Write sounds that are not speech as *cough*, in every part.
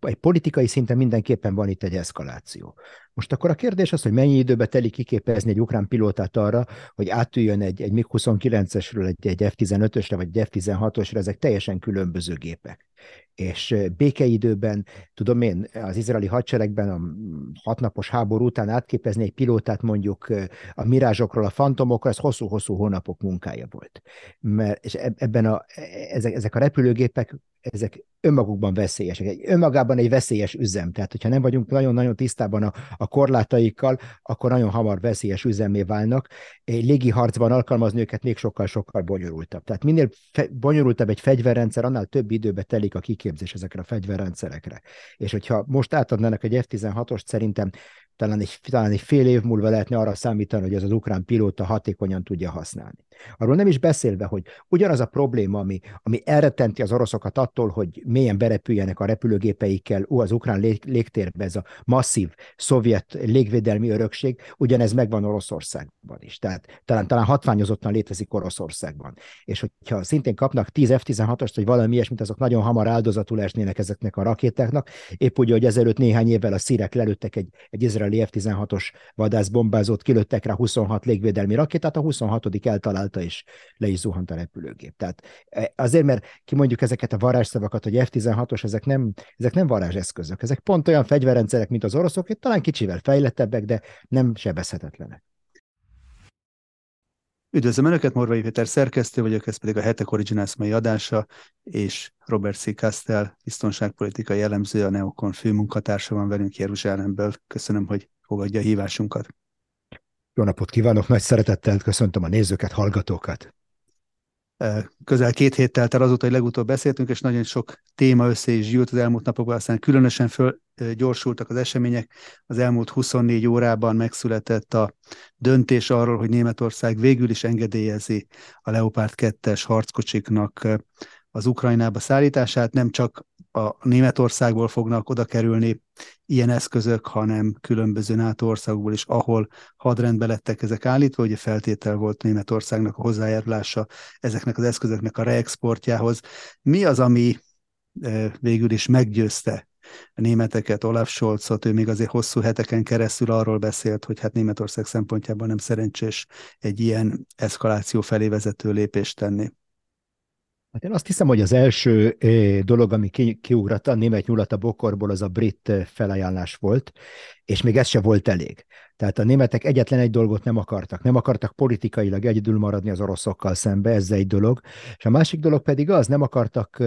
egy politikai szinten mindenképpen van itt egy eszkaláció. Most akkor a kérdés az, hogy mennyi időbe telik kiképezni egy ukrán pilótát arra, hogy átüljön egy, egy MiG-29-esről egy, egy F-15-ösre vagy egy F-16-osra, ezek teljesen különböző gépek. És békeidőben, tudom én, az izraeli hadseregben a hatnapos háború után átképezni egy pilótát mondjuk a mirázsokról, a fantomokról, ez hosszú-hosszú hónapok munkája volt. Mert, és ebben a, e, ezek, ezek a repülőgépek ezek önmagukban veszélyesek. Önmagában egy veszélyes üzem. Tehát, hogyha nem vagyunk nagyon-nagyon tisztában a, a korlátaikkal, akkor nagyon hamar veszélyes üzemé válnak. Egy légi harcban alkalmazni őket még sokkal-sokkal bonyolultabb. Tehát minél fe, bonyolultabb egy fegyverrendszer, annál több időbe telik a kiképzés ezekre a fegyverrendszerekre. És hogyha most átadnának egy F-16-ost, szerintem talán egy, talán egy fél év múlva lehetne arra számítani, hogy ez az ukrán pilóta hatékonyan tudja használni. Arról nem is beszélve, hogy ugyanaz a probléma, ami, ami elrettenti az oroszokat attól, hogy mélyen berepüljenek a repülőgépeikkel ú, az ukrán lég, légtérbe, ez a masszív szovjet légvédelmi örökség, ugyanez megvan Oroszországban is. Tehát talán, talán hatványozottan létezik Oroszországban. És hogyha szintén kapnak 10 F-16-ost, vagy valami ilyesmit, azok nagyon hamar áldozatul esnének ezeknek a rakétáknak, épp úgy, hogy ezelőtt néhány évvel a szírek lelőttek egy, egy izraeli F-16-os vadászbombázót, kilőttek rá 26 légvédelmi rakétát, a 26 eltalált találta, és le is zuhant a repülőgép. Tehát e, azért, mert kimondjuk ezeket a varázsszavakat, hogy F-16-os, ezek nem, ezek nem varázseszközök, ezek pont olyan fegyverrendszerek, mint az oroszok, talán kicsivel fejlettebbek, de nem sebezhetetlenek. Üdvözlöm Önöket, Morvai Péter szerkesztő vagyok, ez pedig a Hetek Originals mai adása, és Robert C. Castell, biztonságpolitikai jellemző, a Neokon főmunkatársa van velünk Jeruzsálemből. Köszönöm, hogy fogadja a hívásunkat. Jó napot kívánok, nagy szeretettel köszöntöm a nézőket, hallgatókat. Közel két hét telt el azóta, hogy legutóbb beszéltünk, és nagyon sok téma össze is gyűlt az elmúlt napokban, aztán különösen föl gyorsultak az események. Az elmúlt 24 órában megszületett a döntés arról, hogy Németország végül is engedélyezi a Leopard 2-es harckocsiknak az Ukrajnába szállítását, nem csak a Németországból fognak oda kerülni ilyen eszközök, hanem különböző NATO országokból is, ahol hadrendbe lettek ezek állítva, ugye feltétel volt Németországnak a hozzájárulása ezeknek az eszközöknek a reexportjához. Mi az, ami e, végül is meggyőzte a németeket, Olaf Scholzot, ő még azért hosszú heteken keresztül arról beszélt, hogy hát Németország szempontjából nem szerencsés egy ilyen eszkaláció felé vezető lépést tenni. Hát én azt hiszem, hogy az első dolog, ami ki, kiugrott a német nyulat a bokorból, az a brit felajánlás volt, és még ez se volt elég. Tehát a németek egyetlen egy dolgot nem akartak. Nem akartak politikailag egyedül maradni az oroszokkal szembe, ez egy dolog. És a másik dolog pedig az, nem akartak,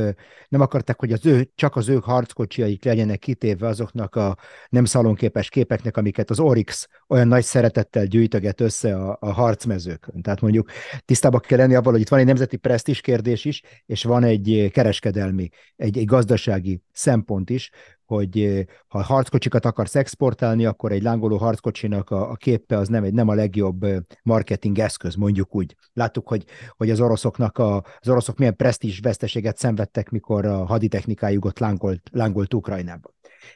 nem akartak, hogy az ő, csak az ő harckocsiaik legyenek kitéve azoknak a nem szalonképes képeknek, amiket az Orix olyan nagy szeretettel gyűjtöget össze a, a harcmezőkön. Tehát mondjuk tisztában kell lenni avval, hogy itt van egy nemzeti presztis kérdés is, és van egy kereskedelmi, egy, egy gazdasági szempont is, hogy eh, ha harckocsikat akarsz exportálni, akkor egy lángoló harckocsinak a, a képe az nem, egy, nem a legjobb eh, marketing eszköz, mondjuk úgy. Láttuk, hogy, hogy az oroszoknak a, az oroszok milyen presztízs veszteséget szenvedtek, mikor a haditechnikájukat lángolt, lángolt Ukrajnába.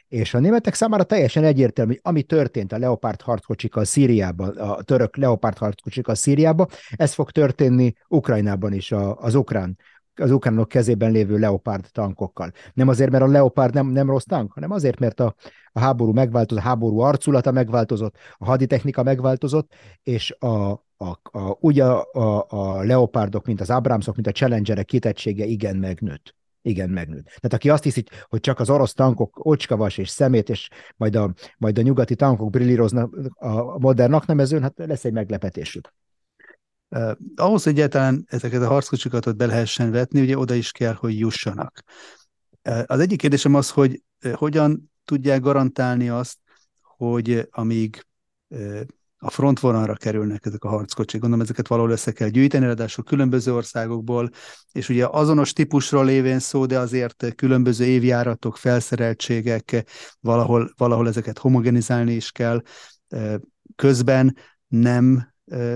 És a németek számára teljesen egyértelmű, hogy ami történt a Leopard harckocsikkal Szíriában, a török Leopard harckocsikkal Szíriában, ez fog történni Ukrajnában is, a, az ukrán az ukránok kezében lévő Leopard tankokkal. Nem azért, mert a Leopard nem, nem rossz tank, hanem azért, mert a, a háború megváltozott, a háború arculata megváltozott, a haditechnika megváltozott, és a, a, a, ugye a, a Leopardok, mint az Abramsok, mint a Challengerek kitettsége igen megnőtt. Igen, megnőtt. Tehát aki azt hiszi, hogy csak az orosz tankok ocskavas és szemét, és majd a, majd a nyugati tankok brillíroznak a modern naknemezőn, hát lesz egy meglepetésük. Uh, ahhoz, hogy egyáltalán ezeket a harckocsikat be lehessen vetni, ugye oda is kell, hogy jussanak. Az egyik kérdésem az, hogy hogyan tudják garantálni azt, hogy amíg a frontvonalra kerülnek ezek a harckocsik. Gondolom, ezeket valahol össze kell gyűjteni, ráadásul különböző országokból, és ugye azonos típusról lévén szó, de azért különböző évjáratok, felszereltségek, valahol, valahol ezeket homogenizálni is kell. Közben nem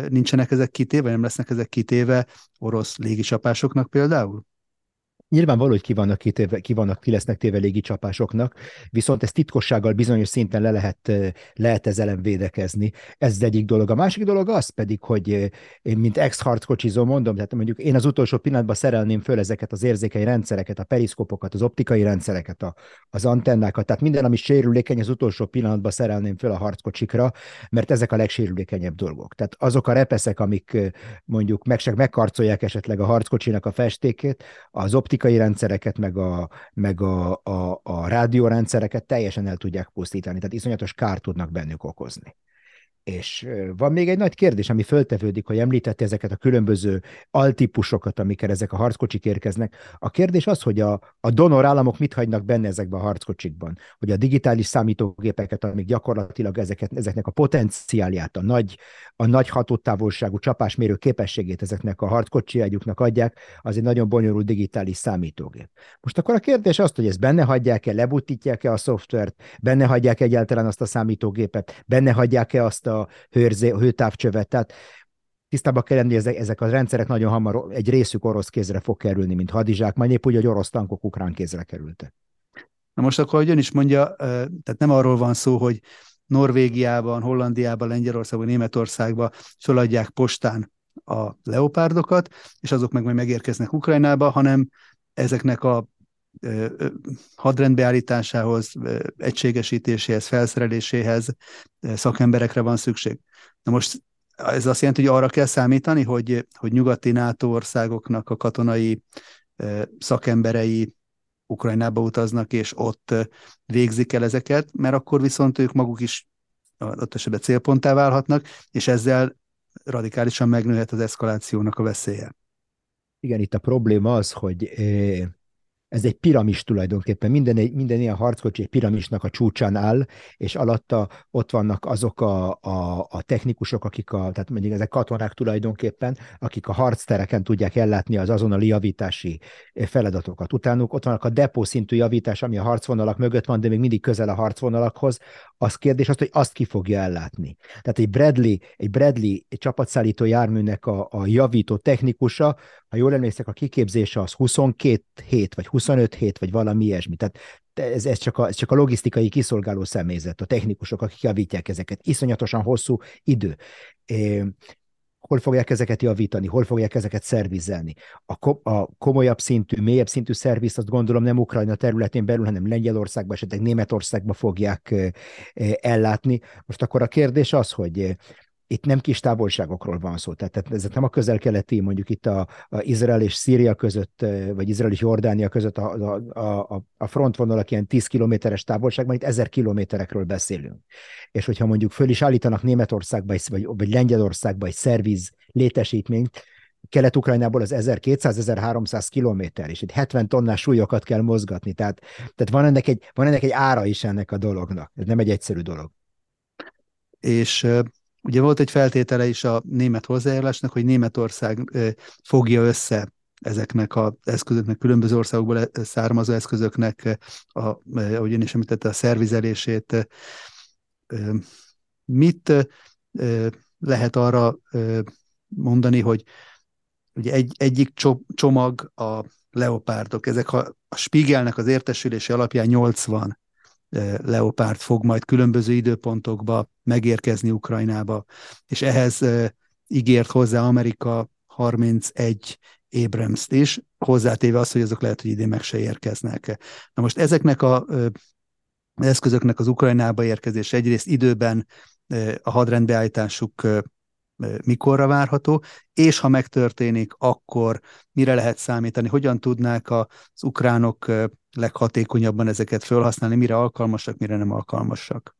nincsenek ezek kitéve, nem lesznek ezek kitéve orosz légicsapásoknak például? Nyilvánvaló, hogy ki vannak, kitéve, ki, vannak, ki lesznek téve légicsapásoknak, viszont ez titkossággal bizonyos szinten le lehet, lehet ezzel ellen védekezni. Ez az egyik dolog. A másik dolog az pedig, hogy én, mint ex-harckocsizó mondom, tehát mondjuk én az utolsó pillanatban szerelném föl ezeket az érzékeny rendszereket, a periszkopokat, az optikai rendszereket, a, az antennákat, tehát minden, ami sérülékeny, az utolsó pillanatban szerelném föl a harckocsikra, mert ezek a legsérülékenyebb dolgok. Tehát azok a repeszek, amik mondjuk meg, megkarcolják esetleg a harckocsinak a festékét, az optikai optikai rendszereket, meg a, meg a, a, a rádiórendszereket teljesen el tudják pusztítani, tehát iszonyatos kárt tudnak bennük okozni. És van még egy nagy kérdés, ami föltevődik, hogy említette ezeket a különböző altípusokat, amikkel ezek a harckocsik érkeznek. A kérdés az, hogy a, a donor államok mit hagynak benne ezekben a harckocsikban. Hogy a digitális számítógépeket, amik gyakorlatilag ezeket, ezeknek a potenciálját, a nagy, a nagy hatótávolságú csapásmérő képességét ezeknek a harckocsiágyuknak adják, az egy nagyon bonyolult digitális számítógép. Most akkor a kérdés az, hogy ezt benne hagyják-e, lebutítják-e a szoftvert, benne hagyják egyáltalán azt a számítógépet, benne hagyják-e azt a hőrzé, a hőtávcsövet, tehát tisztában kell lenni, ezek, ezek a rendszerek nagyon hamar egy részük orosz kézre fog kerülni, mint hadizsák, majd épp úgy, hogy orosz tankok ukrán kézre kerültek. Na most akkor, hogy ön is mondja, tehát nem arról van szó, hogy Norvégiában, Hollandiában, Lengyelországban, Németországban föladják postán a leopárdokat, és azok meg majd megérkeznek Ukrajnába, hanem ezeknek a hadrendbeállításához, egységesítéséhez, felszereléséhez szakemberekre van szükség. Na most ez azt jelenti, hogy arra kell számítani, hogy, hogy nyugati NATO országoknak a katonai szakemberei Ukrajnába utaznak, és ott végzik el ezeket, mert akkor viszont ők maguk is ott esetben célponttá válhatnak, és ezzel radikálisan megnőhet az eszkalációnak a veszélye. Igen, itt a probléma az, hogy ez egy piramis tulajdonképpen, minden, minden ilyen harckocsi egy piramisnak a csúcsán áll, és alatta ott vannak azok a, a, a technikusok, akik a, tehát mondjuk ezek katonák tulajdonképpen, akik a harctereken tudják ellátni az azonnali javítási feladatokat. Utánuk ott vannak a depó szintű javítás, ami a harcvonalak mögött van, de még mindig közel a harcvonalakhoz. Az kérdés az, hogy azt ki fogja ellátni. Tehát egy Bradley, egy Bradley egy csapatszállító járműnek a, a javító technikusa, ha jól emlékszek, a kiképzése az 22 hét, vagy 25 hét, vagy valami ilyesmi. Tehát ez, ez, csak a, ez csak a logisztikai kiszolgáló személyzet, a technikusok, akik javítják ezeket. Iszonyatosan hosszú idő. É, hol fogják ezeket javítani, hol fogják ezeket szervizelni. A, ko- a komolyabb szintű, mélyebb szintű szerviz, azt gondolom nem Ukrajna területén belül, hanem Lengyelországban, esetleg Németországban fogják ellátni. Most akkor a kérdés az, hogy itt nem kis távolságokról van szó, tehát ez nem a közel-keleti, mondjuk itt a, a Izrael és Szíria között, vagy Izrael és Jordánia között a, a, a, a frontvonalak ilyen 10 kilométeres távolságban, itt ezer kilométerekről beszélünk. És hogyha mondjuk föl is állítanak Németországba, vagy, vagy Lengyelországba egy szerviz létesítményt, Kelet-Ukrajnából az 1200-1300 kilométer, és itt 70 tonnás súlyokat kell mozgatni, tehát, tehát van, ennek egy, van ennek egy ára is ennek a dolognak. Ez nem egy egyszerű dolog. És Ugye volt egy feltétele is a német hozzájárulásnak, hogy Németország fogja össze ezeknek az eszközöknek, különböző országokból származó eszközöknek, a, ahogy én is említette, a szervizelését. Mit lehet arra mondani, hogy ugye egy, egyik csomag a leopárdok, ezek a, a Spiegelnek az értesülési alapján 80 Leopard fog majd különböző időpontokba megérkezni Ukrajnába, és ehhez ígért hozzá Amerika 31 abrams is, hozzátéve azt, hogy azok lehet, hogy idén meg se érkeznek. Na most ezeknek a eszközöknek az Ukrajnába érkezés egyrészt időben a hadrendbeállításuk mikorra várható, és ha megtörténik, akkor mire lehet számítani, hogyan tudnák az ukránok leghatékonyabban ezeket felhasználni, mire alkalmasak, mire nem alkalmasak.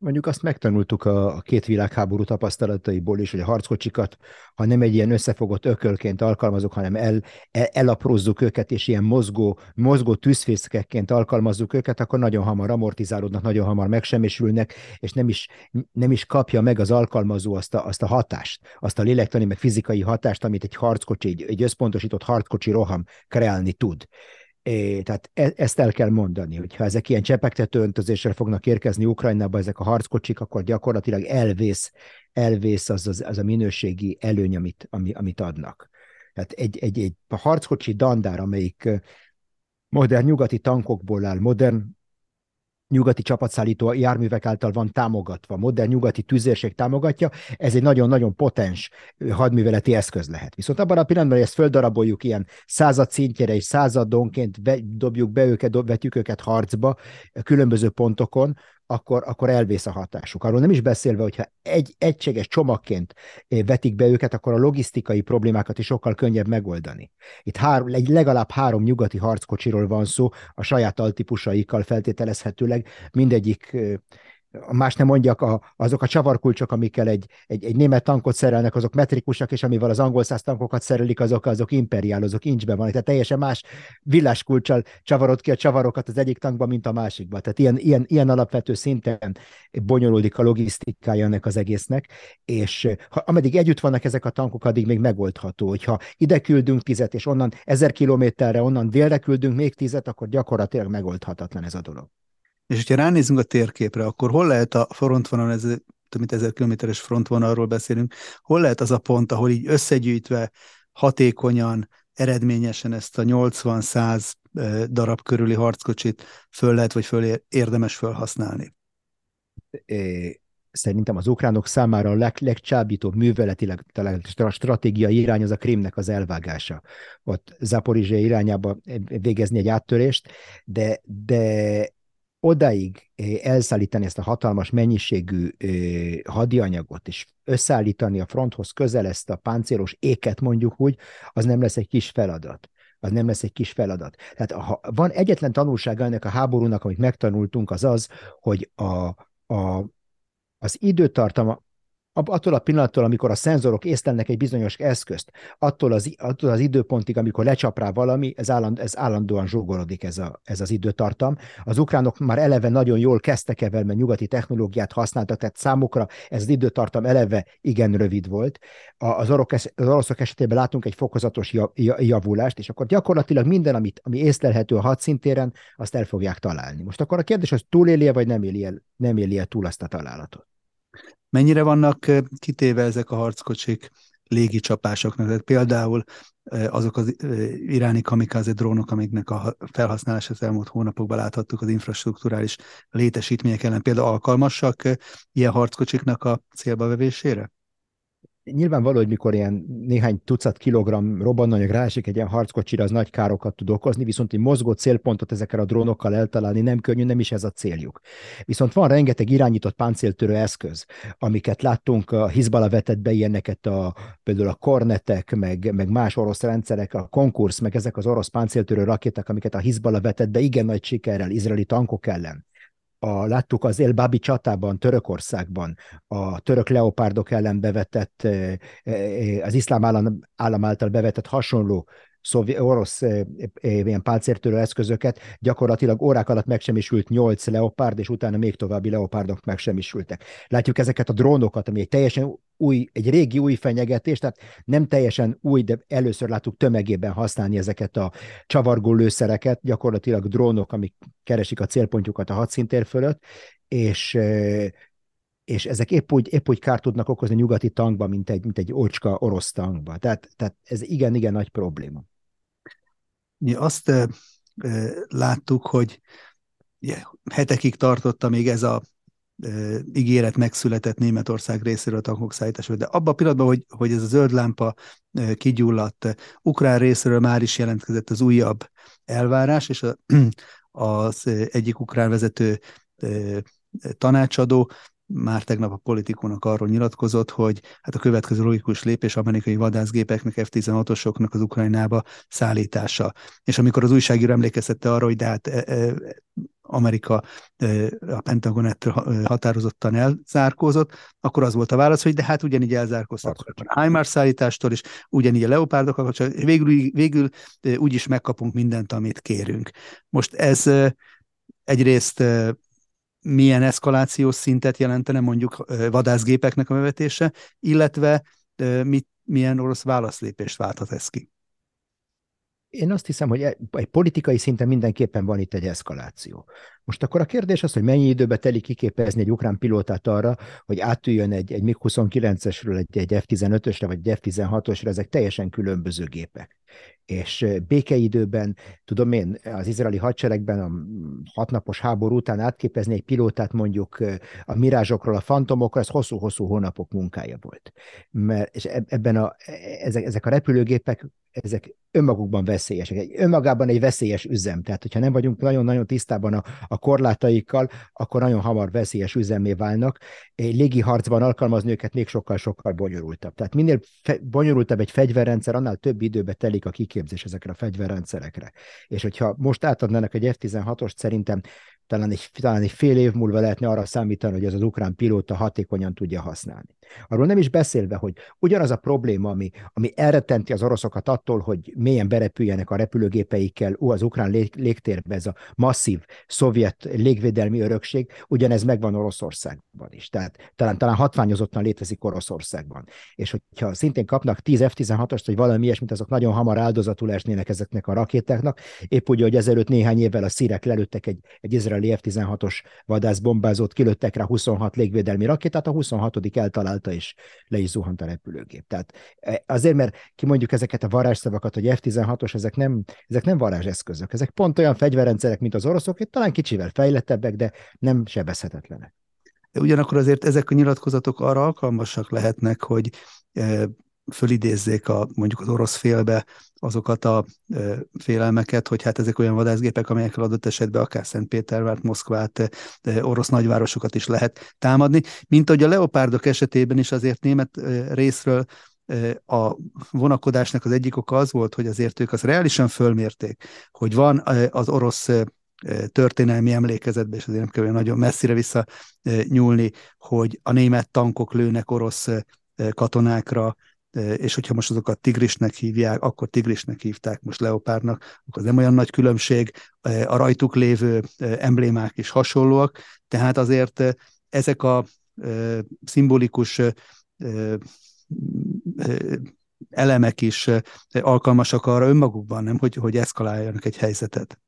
Mondjuk azt megtanultuk a, a két világháború tapasztalataiból is, hogy a harckocsikat, ha nem egy ilyen összefogott ökölként alkalmazunk, hanem el, el, elaprózzuk őket, és ilyen mozgó, mozgó tűzfészkekként alkalmazzuk őket, akkor nagyon hamar amortizálódnak, nagyon hamar megsemmisülnek, és nem is, nem is kapja meg az alkalmazó azt a, azt a hatást, azt a lélektani, meg fizikai hatást, amit egy harckocsi, egy, egy összpontosított harckocsi roham kreálni tud. É, tehát e, ezt el kell mondani, hogy ha ezek ilyen csepegtető öntözéssel fognak érkezni Ukrajnába, ezek a harckocsik, akkor gyakorlatilag elvész, elvész az, az, az a minőségi előny, amit, ami, amit adnak. Tehát egy, egy, egy harckocsi dandár, amelyik modern nyugati tankokból áll, modern nyugati csapatszállító járművek által van támogatva, modern nyugati tüzérség támogatja, ez egy nagyon-nagyon potens hadműveleti eszköz lehet. Viszont abban a pillanatban, hogy ezt földaraboljuk ilyen század szintjére, és századonként dobjuk be őket, dob, vetjük őket harcba különböző pontokon, akkor, akkor elvész a hatásuk. Arról nem is beszélve, hogyha egy egységes csomagként eh, vetik be őket, akkor a logisztikai problémákat is sokkal könnyebb megoldani. Itt három, egy legalább három nyugati harckocsiról van szó, a saját altípusaikkal feltételezhetőleg, mindegyik eh, más nem mondjak, a, azok a csavarkulcsok, amikkel egy, egy, egy német tankot szerelnek, azok metrikusak, és amivel az angol száz tankokat szerelik, azok, azok imperiál, azok incsben van. Tehát teljesen más villáskulcsal csavarod ki a csavarokat az egyik tankba, mint a másikba. Tehát ilyen, ilyen, ilyen alapvető szinten bonyolódik a logisztikája ennek az egésznek, és ha, ameddig együtt vannak ezek a tankok, addig még megoldható. Hogyha ide küldünk tizet, és onnan ezer kilométerre, onnan délre küldünk még tizet, akkor gyakorlatilag megoldhatatlan ez a dolog. És hogyha ránézünk a térképre, akkor hol lehet a frontvonal, ez több mint ezer kilométeres frontvonalról beszélünk, hol lehet az a pont, ahol így összegyűjtve hatékonyan, eredményesen ezt a 80-100 darab körüli harckocsit föl lehet, vagy föl érdemes felhasználni? Szerintem az ukránok számára a leg, legcsábítóbb műveletileg talán stratégiai irány az a Krimnek az elvágása. Ott Zaporizsé irányába végezni egy áttörést, de, de odaig eh, elszállítani ezt a hatalmas mennyiségű eh, hadianyagot, és összeállítani a fronthoz közel ezt a páncélos éket mondjuk úgy, az nem lesz egy kis feladat az nem lesz egy kis feladat. Tehát ha van egyetlen tanulsága ennek a háborúnak, amit megtanultunk, az az, hogy a, a, az időtartama, attól a pillanattól, amikor a szenzorok észlelnek egy bizonyos eszközt, attól az, attól az időpontig, amikor lecsap rá valami, ez, álland, ez állandóan zsugorodik ez, a, ez az időtartam. Az ukránok már eleve nagyon jól kezdtek evel, mert nyugati technológiát használtak, tehát számukra ez az időtartam eleve igen rövid volt. Az, orok, az oroszok esetében látunk egy fokozatos javulást, és akkor gyakorlatilag minden, amit, ami észlelhető a hadszintéren, azt el fogják találni. Most akkor a kérdés az túléli vagy nem éli el, nem éli el túl azt a találatot. Mennyire vannak kitéve ezek a harckocsik légi csapásoknak? Tehát például azok az iráni kamikáze drónok, amiknek a felhasználása az elmúlt hónapokban láthattuk az infrastruktúrális létesítmények ellen, például alkalmasak ilyen harckocsiknak a célba vevésére? Nyilvánvaló, hogy mikor ilyen néhány tucat kilogramm robbananyag rásik egy ilyen harckocsira, az nagy károkat tud okozni, viszont egy mozgó célpontot ezekkel a drónokkal eltalálni nem könnyű, nem is ez a céljuk. Viszont van rengeteg irányított páncéltörő eszköz, amiket láttunk, a Hizbala vetett be ilyeneket, a, például a kornetek, meg, meg más orosz rendszerek, a konkursz, meg ezek az orosz páncéltörő rakéták, amiket a Hizbala vetett be igen nagy sikerrel izraeli tankok ellen a, láttuk az El Babi csatában, Törökországban, a török leopárdok ellen bevetett, az iszlám állam által bevetett hasonló szovi, orosz e, e, ilyen páncértörő eszközöket, gyakorlatilag órák alatt megsemmisült nyolc leopárd, és utána még további leopárdok megsemmisültek. Látjuk ezeket a drónokat, ami egy teljesen új, egy régi új fenyegetés, tehát nem teljesen új, de először láttuk tömegében használni ezeket a csavargó lőszereket, gyakorlatilag drónok, amik keresik a célpontjukat a hadszintér fölött, és és ezek épp úgy, épp úgy kárt tudnak okozni nyugati tankba, mint egy, mint egy olcska orosz tankba. Tehát, tehát ez igen-igen nagy probléma. Mi azt láttuk, hogy hetekig tartotta még ez a ígéret megszületett Németország részéről a tankok szállításról, de abban a pillanatban, hogy, hogy ez a zöld lámpa kigyulladt, ukrán részéről már is jelentkezett az újabb elvárás, és *clears throat* az egyik ukrán vezető tanácsadó már tegnap a politikónak arról nyilatkozott, hogy hát a következő logikus lépés amerikai vadászgépeknek, F-16-osoknak az Ukrajnába szállítása. És amikor az újságíró emlékeztette arra, hogy de hát e, e, Amerika e, a Pentagon ettől határozottan elzárkózott, akkor az volt a válasz, hogy de hát ugyanígy elzárkóztak a HIMARS szállítástól, és ugyanígy a leopárdokkal, végül, végül úgyis megkapunk mindent, amit kérünk. Most ez egyrészt milyen eszkalációs szintet jelentene mondjuk vadászgépeknek a bevetése, illetve mit, milyen orosz válaszlépést válthat ez ki? Én azt hiszem, hogy e, egy politikai szinten mindenképpen van itt egy eszkaláció. Most akkor a kérdés az, hogy mennyi időbe telik kiképezni egy ukrán pilótát arra, hogy átüljön egy, egy MiG-29-esről egy, egy F-15-ösre vagy egy F-16-osra, ezek teljesen különböző gépek és békeidőben, tudom én, az izraeli hadseregben a hatnapos háború után átképezni egy pilótát mondjuk a mirázsokról, a fantomokra, ez hosszú-hosszú hónapok munkája volt. Mert, és ebben a, e, ezek, ezek a repülőgépek, ezek önmagukban veszélyesek. Önmagában egy veszélyes üzem. Tehát, hogyha nem vagyunk nagyon-nagyon tisztában a, a korlátaikkal, akkor nagyon hamar veszélyes üzemé válnak. Egy légiharcban alkalmazni őket még sokkal-sokkal bonyolultabb. Tehát minél fe, bonyolultabb egy fegyverrendszer, annál több időbe telik a kiképzés ezekre a fegyverrendszerekre. És hogyha most átadnának egy F-16-ost, szerintem talán egy, talán egy fél év múlva lehetne arra számítani, hogy ez az ukrán pilóta hatékonyan tudja használni. Arról nem is beszélve, hogy ugyanaz a probléma, ami, ami elrettenti az oroszokat attól, hogy mélyen berepüljenek a repülőgépeikkel ú, az ukrán lég, légtérbe, ez a masszív szovjet légvédelmi örökség, ugyanez megvan Oroszországban is. Tehát talán, talán hatványozottan létezik Oroszországban. És hogyha szintén kapnak 10 F-16-ost, vagy valami ilyesmit, azok nagyon hamar áldozatul esnének ezeknek a rakétáknak. Épp úgy, hogy ezelőtt néhány évvel a szírek lelőttek egy, egy izraeli F-16-os vadászbombázót, kilőttek rá 26 légvédelmi rakétát, a 26 eltalált találta, és le is zuhant a repülőgép. Tehát e, azért, mert kimondjuk ezeket a varázsszavakat, hogy F-16-os, ezek nem, ezek nem varázseszközök, ezek pont olyan fegyverrendszerek, mint az oroszok, talán kicsivel fejlettebbek, de nem sebezhetetlenek. Ugyanakkor azért ezek a nyilatkozatok arra alkalmasak lehetnek, hogy e, fölidézzék a, mondjuk az orosz félbe azokat a félelmeket, hogy hát ezek olyan vadászgépek, amelyekkel adott esetben akár Szentpétervárt, Moszkvát, orosz nagyvárosokat is lehet támadni, mint ahogy a leopárdok esetében is azért német részről a vonakodásnak az egyik oka az volt, hogy azért ők azt reálisan fölmérték, hogy van az orosz történelmi emlékezetbe, és azért nem kell nagyon messzire vissza nyúlni, hogy a német tankok lőnek orosz katonákra, és hogyha most azokat tigrisnek hívják, akkor tigrisnek hívták, most leopárnak, akkor nem olyan nagy különbség, a rajtuk lévő emblémák is hasonlóak, tehát azért ezek a szimbolikus elemek is alkalmasak arra önmagukban, nem, hogy, hogy eszkaláljanak egy helyzetet.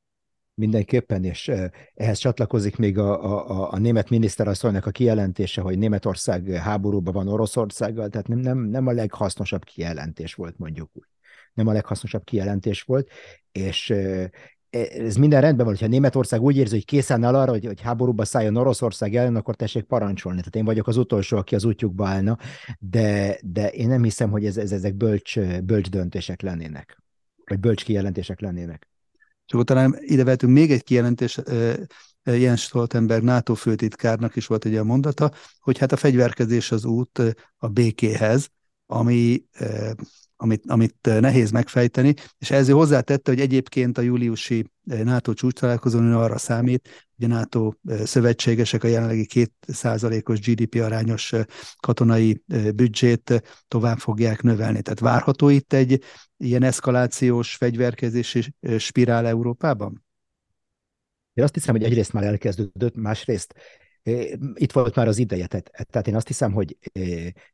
Mindenképpen, és ehhez csatlakozik még a, a, a német miniszterasszonynak a kijelentése, hogy Németország háborúban van Oroszországgal, tehát nem, nem, nem a leghasznosabb kijelentés volt, mondjuk úgy. Nem a leghasznosabb kijelentés volt, és e, ez minden rendben van, hogyha Németország úgy érzi, hogy készen áll arra, hogy, hogy háborúba szálljon Oroszország ellen, akkor tessék parancsolni. Tehát én vagyok az utolsó, aki az útjukba állna, de, de én nem hiszem, hogy ez, ez, ezek bölcs, bölcs döntések lennének, vagy bölcs kijelentések lennének. És akkor talán ide vettünk még egy kijelentés, Jens Stoltenberg NATO főtitkárnak is volt egy olyan mondata, hogy hát a fegyverkezés az út a békéhez, ami, amit, amit nehéz megfejteni, és ezzel hozzátette, hogy egyébként a júliusi NATO csúcs találkozón arra számít, a NATO szövetségesek a jelenlegi 2%-os GDP arányos katonai büdzsét tovább fogják növelni. Tehát várható itt egy ilyen eszkalációs fegyverkezési spirál Európában? Én azt hiszem, hogy egyrészt már elkezdődött, másrészt itt volt már az ideje. Tehát én azt hiszem, hogy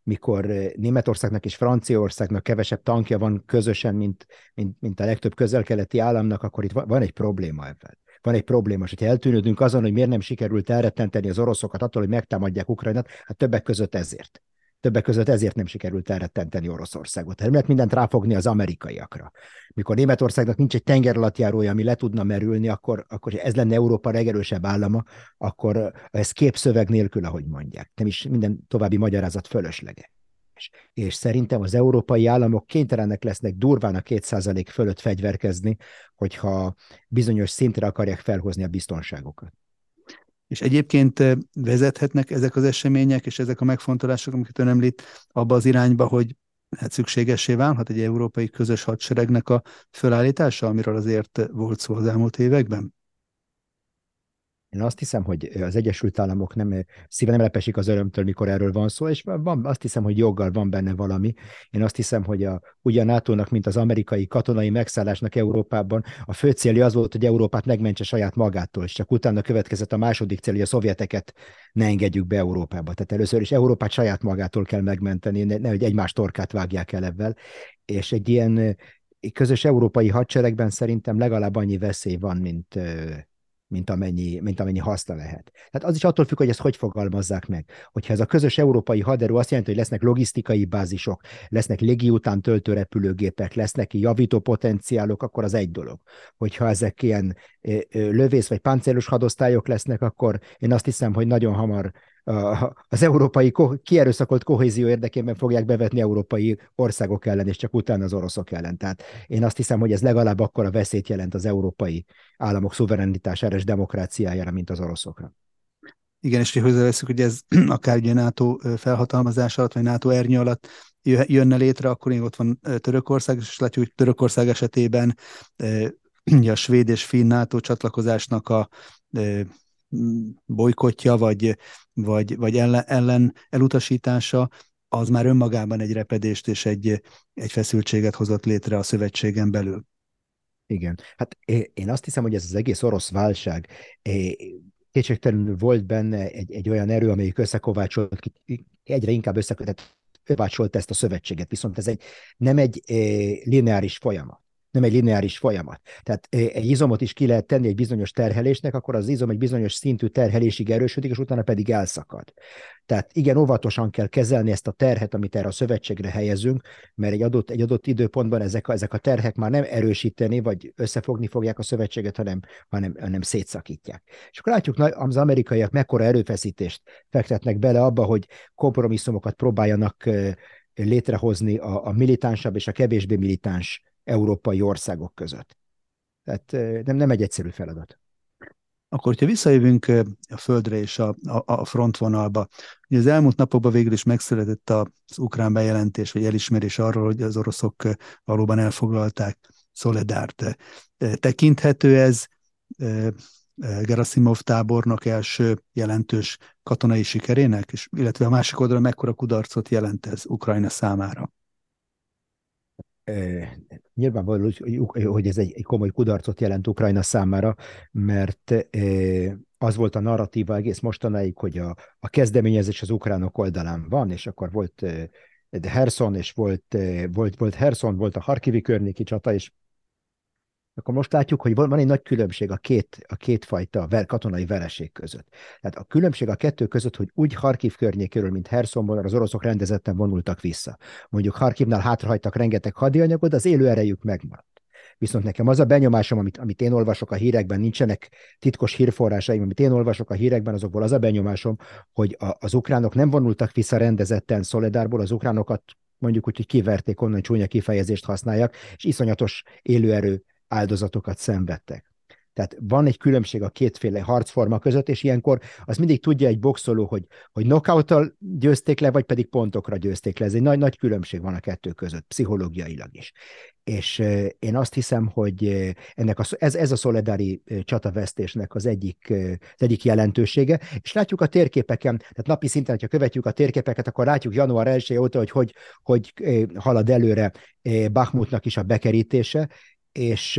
mikor Németországnak és Franciaországnak kevesebb tankja van közösen, mint, mint, mint a legtöbb közel-keleti államnak, akkor itt van egy probléma ebben. Van egy probléma, és hogyha eltűnődünk azon, hogy miért nem sikerült elrettenteni az oroszokat attól, hogy megtámadják Ukrajnát, hát többek között ezért. Többek között ezért nem sikerült elrettenteni Oroszországot. Nem lehet mindent ráfogni az amerikaiakra. Mikor Németországnak nincs egy tengeralattjárója, ami le tudna merülni, akkor, akkor ez lenne Európa legerősebb állama, akkor ez képszöveg nélkül, ahogy mondják. Nem is minden további magyarázat fölöslege. És szerintem az európai államok kénytelenek lesznek durván a 2% fölött fegyverkezni, hogyha bizonyos szintre akarják felhozni a biztonságokat. És egyébként vezethetnek ezek az események és ezek a megfontolások, amiket ön említ, abba az irányba, hogy hát szükségessé válhat egy európai közös hadseregnek a fölállítása, amiről azért volt szó az elmúlt években? Én azt hiszem, hogy az Egyesült Államok nem szíve nem lepesik az örömtől, mikor erről van szó, és van, azt hiszem, hogy joggal van benne valami. Én azt hiszem, hogy a, ugye a NATO-nak, mint az amerikai katonai megszállásnak Európában, a fő célja az volt, hogy Európát megmentse saját magától, és csak utána következett a második cél, hogy a szovjeteket ne engedjük be Európába. Tehát először is Európát saját magától kell megmenteni, ne, ne egymás torkát vágják el ebben. És egy ilyen közös európai hadseregben szerintem legalább annyi veszély van, mint, mint amennyi, mint amennyi haszna lehet. Tehát az is attól függ, hogy ezt hogy fogalmazzák meg. Hogyha ez a közös európai haderő azt jelenti, hogy lesznek logisztikai bázisok, lesznek légi után töltő repülőgépek, lesznek javító potenciálok, akkor az egy dolog. Hogyha ezek ilyen lövész vagy páncélos hadosztályok lesznek, akkor én azt hiszem, hogy nagyon hamar az európai kierőszakolt kohézió érdekében fogják bevetni európai országok ellen, és csak utána az oroszok ellen. Tehát én azt hiszem, hogy ez legalább akkor a veszélyt jelent az európai államok szuverenitására és demokráciájára, mint az oroszokra. Igen, és hozzáveszünk, hogy ez *clears throat* akár ugye NATO felhatalmazás alatt, vagy NATO ernyő alatt jönne létre, akkor még ott van Törökország, és látjuk, hogy Törökország esetében *clears throat* a svéd és finn NATO csatlakozásnak a bolykotja, vagy, vagy, vagy ellen, ellen elutasítása, az már önmagában egy repedést és egy, egy feszültséget hozott létre a szövetségen belül. Igen. Hát én azt hiszem, hogy ez az egész orosz válság kétségtelenül volt benne egy, egy olyan erő, amelyik összekovácsolt, egyre inkább összekovácsolt ezt a szövetséget, viszont ez egy, nem egy lineáris folyamat nem egy lineáris folyamat. Tehát egy izomot is ki lehet tenni egy bizonyos terhelésnek, akkor az izom egy bizonyos szintű terhelésig erősödik, és utána pedig elszakad. Tehát igen, óvatosan kell kezelni ezt a terhet, amit erre a szövetségre helyezünk, mert egy adott, egy adott időpontban ezek a, ezek a terhek már nem erősíteni, vagy összefogni fogják a szövetséget, hanem, hanem, hanem szétszakítják. És akkor látjuk, az amerikaiak mekkora erőfeszítést fektetnek bele abba, hogy kompromisszumokat próbáljanak létrehozni a, a militánsabb és a kevésbé militáns európai országok között. Tehát nem, nem egy egyszerű feladat. Akkor, hogyha visszajövünk a földre és a, a, a frontvonalba, ugye az elmúlt napokban végül is megszületett az ukrán bejelentés, vagy elismerés arról, hogy az oroszok valóban elfoglalták Szoledárt. Tekinthető ez Gerasimov tábornok első jelentős katonai sikerének, és illetve a másik oldalon mekkora kudarcot jelent ez Ukrajna számára? Nyilvánvaló, hogy ez egy, egy komoly kudarcot jelent Ukrajna számára, mert az volt a narratíva egész mostanáig, hogy a, a kezdeményezés az ukránok oldalán van, és akkor volt de Herson, és volt, volt, volt Herson, volt a Harkivi környéki csata, és akkor most látjuk, hogy van egy nagy különbség a két, a két fajta ver, katonai vereség között. Tehát a különbség a kettő között, hogy úgy Harkiv környékéről, mint Hersonból az oroszok rendezetten vonultak vissza. Mondjuk Harkivnál hátrahagytak rengeteg hadianyagot, az élő erejük megmaradt. Viszont nekem az a benyomásom, amit, amit én olvasok a hírekben, nincsenek titkos hírforrásaim, amit én olvasok a hírekben, azokból az a benyomásom, hogy a, az ukránok nem vonultak vissza rendezetten Szoledárból, az ukránokat mondjuk úgy, hogy kiverték, onnan csúnya kifejezést használják, és iszonyatos élőerő áldozatokat szenvedtek. Tehát van egy különbség a kétféle harcforma között, és ilyenkor az mindig tudja egy boxoló, hogy, hogy knockouttal győzték le, vagy pedig pontokra győzték le. Ez egy nagy, nagy különbség van a kettő között, pszichológiailag is. És én azt hiszem, hogy ennek a, ez, ez a szoledári csatavesztésnek az egyik, az egyik jelentősége, és látjuk a térképeken, tehát napi szinten, ha követjük a térképeket, akkor látjuk január 1 óta, hogy, hogy hogy halad előre Bakhmutnak is a bekerítése, és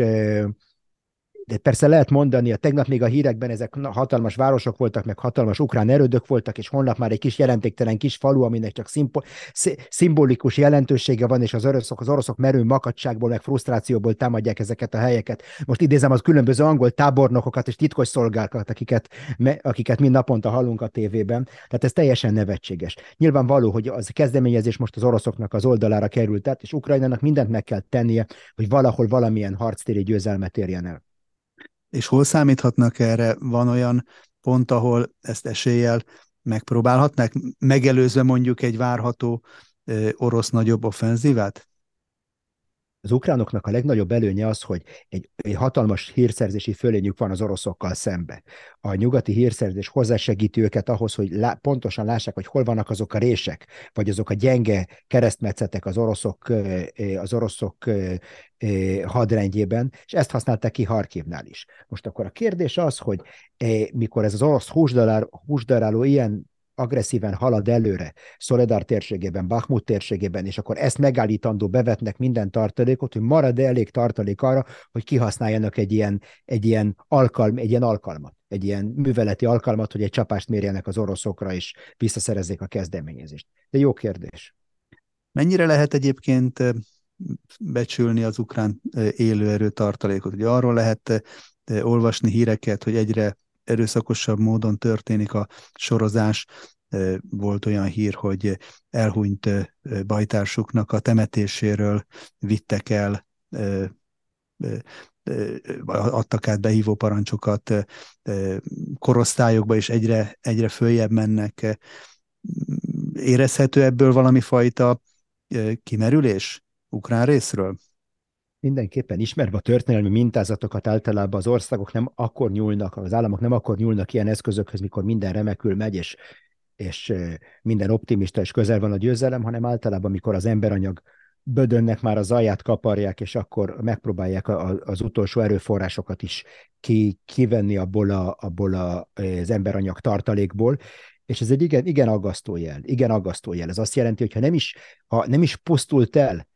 de persze lehet mondani, a tegnap még a hírekben ezek hatalmas városok voltak, meg hatalmas ukrán erődök voltak, és holnap már egy kis jelentéktelen kis falu, aminek csak szimpo, szimbolikus jelentősége van, és az oroszok, az oroszok merő makadságból, meg frusztrációból támadják ezeket a helyeket. Most idézem az különböző angol tábornokokat és titkos szolgálkat, akiket, akiket mind naponta hallunk a tévében. Tehát ez teljesen nevetséges. Nyilvánvaló, hogy az kezdeményezés most az oroszoknak az oldalára került, tehát, és Ukrajnának mindent meg kell tennie, hogy valahol valamilyen harctéri győzelmet érjen el és hol számíthatnak erre? Van olyan pont, ahol ezt eséllyel megpróbálhatnak, megelőzve mondjuk egy várható orosz nagyobb offenzívát? Az ukránoknak a legnagyobb előnye az, hogy egy, egy hatalmas hírszerzési fölényük van az oroszokkal szembe. A nyugati hírszerzés hozzásegíti őket ahhoz, hogy lá, pontosan lássák, hogy hol vannak azok a rések, vagy azok a gyenge keresztmetszetek az oroszok, az oroszok hadrendjében, és ezt használták ki Harkivnál is. Most akkor a kérdés az, hogy mikor ez az orosz húsdaráló ilyen agresszíven halad előre Szoledár térségében, Bakhmut térségében, és akkor ezt megállítandó bevetnek minden tartalékot, hogy marad-e elég tartalék arra, hogy kihasználjanak egy ilyen, egy ilyen, alkalm, egy ilyen alkalmat, egy ilyen műveleti alkalmat, hogy egy csapást mérjenek az oroszokra, és visszaszerezzék a kezdeményezést. De jó kérdés. Mennyire lehet egyébként becsülni az ukrán élőerő tartalékot. Ugye arról lehet olvasni híreket, hogy egyre erőszakosabb módon történik a sorozás. Volt olyan hír, hogy elhunyt bajtársuknak a temetéséről vittek el adtak át behívó parancsokat korosztályokba, és egyre, egyre följebb mennek. Érezhető ebből valami fajta kimerülés ukrán részről? Mindenképpen ismerve a történelmi mintázatokat általában az országok nem akkor nyúlnak, az államok nem akkor nyúlnak ilyen eszközökhöz, mikor minden remekül megy, és, és minden optimista és közel van a győzelem, hanem általában, mikor az emberanyag bödönnek már az alját kaparják, és akkor megpróbálják a, az utolsó erőforrásokat is ki, kivenni abból, a, abból a, az emberanyag tartalékból, és ez egy igen, igen aggasztó jel, igen aggasztó jel. Ez azt jelenti, hogy ha nem is, ha nem is pusztult el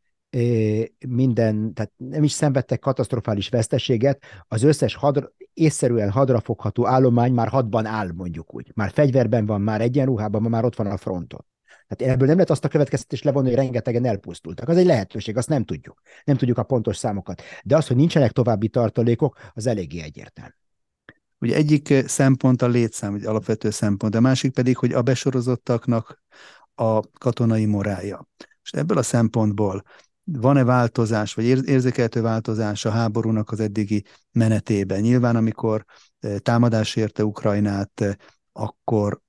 minden, tehát nem is szenvedtek katasztrofális veszteséget, az összes hadra, észszerűen hadrafogható állomány már hadban áll, mondjuk úgy. Már fegyverben van, már egyenruhában, már ott van a fronton. Tehát ebből nem lehet azt a következtetést levonni, hogy rengetegen elpusztultak. Az egy lehetőség, azt nem tudjuk. Nem tudjuk a pontos számokat. De az, hogy nincsenek további tartalékok, az eléggé egyértelmű. Ugye egyik szempont a létszám, egy alapvető szempont, a másik pedig, hogy a besorozottaknak a katonai morálja. És ebből a szempontból van-e változás, vagy érzékelhető változás a háborúnak az eddigi menetében? Nyilván, amikor támadás érte Ukrajnát, akkor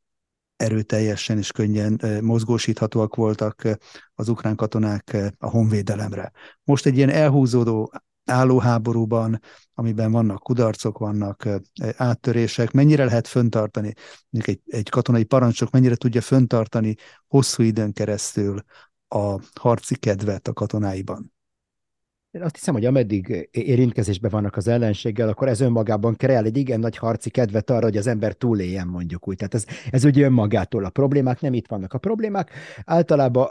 erőteljesen és könnyen mozgósíthatóak voltak az ukrán katonák a honvédelemre. Most egy ilyen elhúzódó állóháborúban, amiben vannak kudarcok, vannak áttörések, mennyire lehet föntartani, egy, egy katonai parancsok mennyire tudja föntartani hosszú időn keresztül a harci kedvet a katonáiban? Én azt hiszem, hogy ameddig érintkezésben vannak az ellenséggel, akkor ez önmagában kreál egy igen nagy harci kedvet arra, hogy az ember túléljen, mondjuk úgy. Tehát ez, ez ugye önmagától. A problémák nem itt vannak. A problémák általában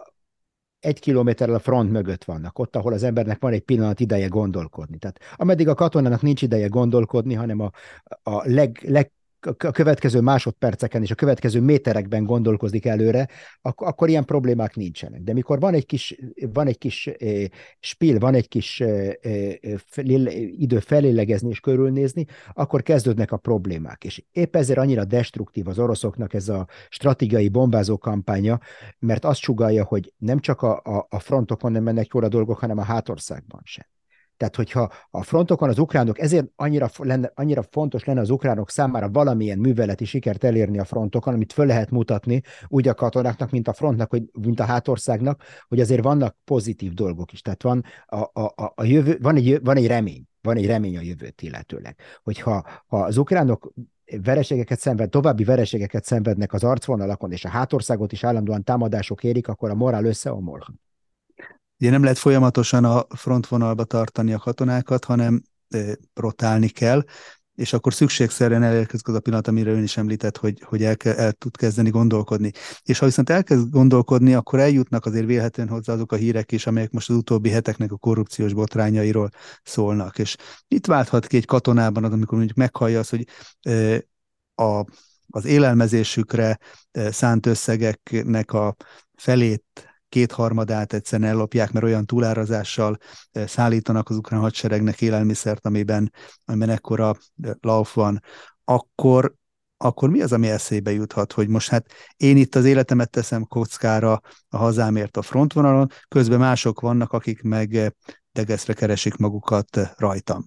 egy kilométerrel a front mögött vannak, ott, ahol az embernek van egy pillanat ideje gondolkodni. Tehát ameddig a katonának nincs ideje gondolkodni, hanem a, a leg, leg a következő másodperceken és a következő méterekben gondolkozik előre, akkor, akkor ilyen problémák nincsenek. De mikor van egy kis, van egy kis eh, spill, van egy kis eh, eh, idő felélegezni és körülnézni, akkor kezdődnek a problémák. És épp ezért annyira destruktív az oroszoknak ez a stratégiai bombázó kampánya, mert azt sugalja, hogy nem csak a, a, a frontokon nem mennek jól a dolgok, hanem a hátországban sem. Tehát, hogyha a frontokon az ukránok, ezért annyira, lenne, annyira fontos lenne az ukránok számára valamilyen műveleti sikert elérni a frontokon, amit föl lehet mutatni úgy a katonáknak, mint a frontnak, hogy, mint a hátországnak, hogy azért vannak pozitív dolgok is. Tehát van, a, a, a jövő, van, egy, van egy remény, van egy remény a jövőt illetőleg. Hogyha ha az ukránok vereségeket szenved, további vereségeket szenvednek az arcvonalakon, és a hátországot is állandóan támadások érik, akkor a morál összeomolhat. Ugye nem lehet folyamatosan a frontvonalba tartani a katonákat, hanem rotálni kell, és akkor szükségszerűen elérkezik az a pillanat, amire ön is említett, hogy, hogy el, el tud kezdeni gondolkodni. És ha viszont elkezd gondolkodni, akkor eljutnak azért vélhetően hozzá azok a hírek is, amelyek most az utóbbi heteknek a korrupciós botrányairól szólnak. És itt válthat ki egy katonában az, amikor mondjuk meghallja az, hogy a, az élelmezésükre szánt összegeknek a felét kétharmadát egyszerűen ellopják, mert olyan túlárazással eh, szállítanak az ukrán hadseregnek élelmiszert, amiben, amiben ekkora eh, lauf van, akkor, akkor mi az, ami eszébe juthat, hogy most hát én itt az életemet teszem kockára a hazámért a frontvonalon, közben mások vannak, akik meg eh, degeszre keresik magukat rajtam.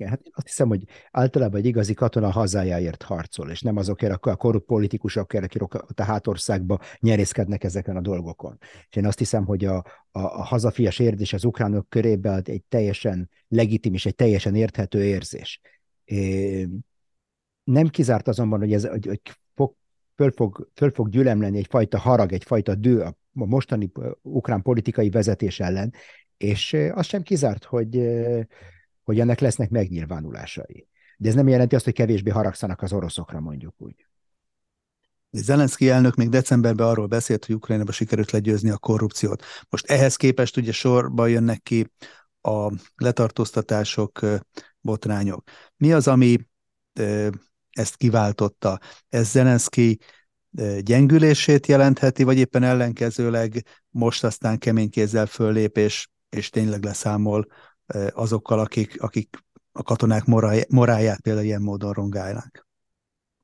Igen, hát azt hiszem, hogy általában egy igazi katona hazájáért harcol, és nem azokért a korrupt politikusokért, akik a hátországba nyerészkednek ezeken a dolgokon. És én azt hiszem, hogy a, a, a hazafias érzés az ukránok körében egy teljesen legitim és egy teljesen érthető érzés. É, nem kizárt azonban, hogy ez hogy, hogy fog, föl, fog, föl fog gyülemleni egyfajta harag, egyfajta dő a mostani ukrán politikai vezetés ellen, és az sem kizárt, hogy hogy ennek lesznek megnyilvánulásai. De ez nem jelenti azt, hogy kevésbé haragszanak az oroszokra, mondjuk úgy. Zelenszky elnök még decemberben arról beszélt, hogy Ukrajnában sikerült legyőzni a korrupciót. Most ehhez képest ugye sorba jönnek ki a letartóztatások, botrányok. Mi az, ami ezt kiváltotta? Ez Zelenszky gyengülését jelentheti, vagy éppen ellenkezőleg most aztán kemény kézzel föllép, és és tényleg leszámol azokkal, akik, akik a katonák moráját például ilyen módon rongálnak.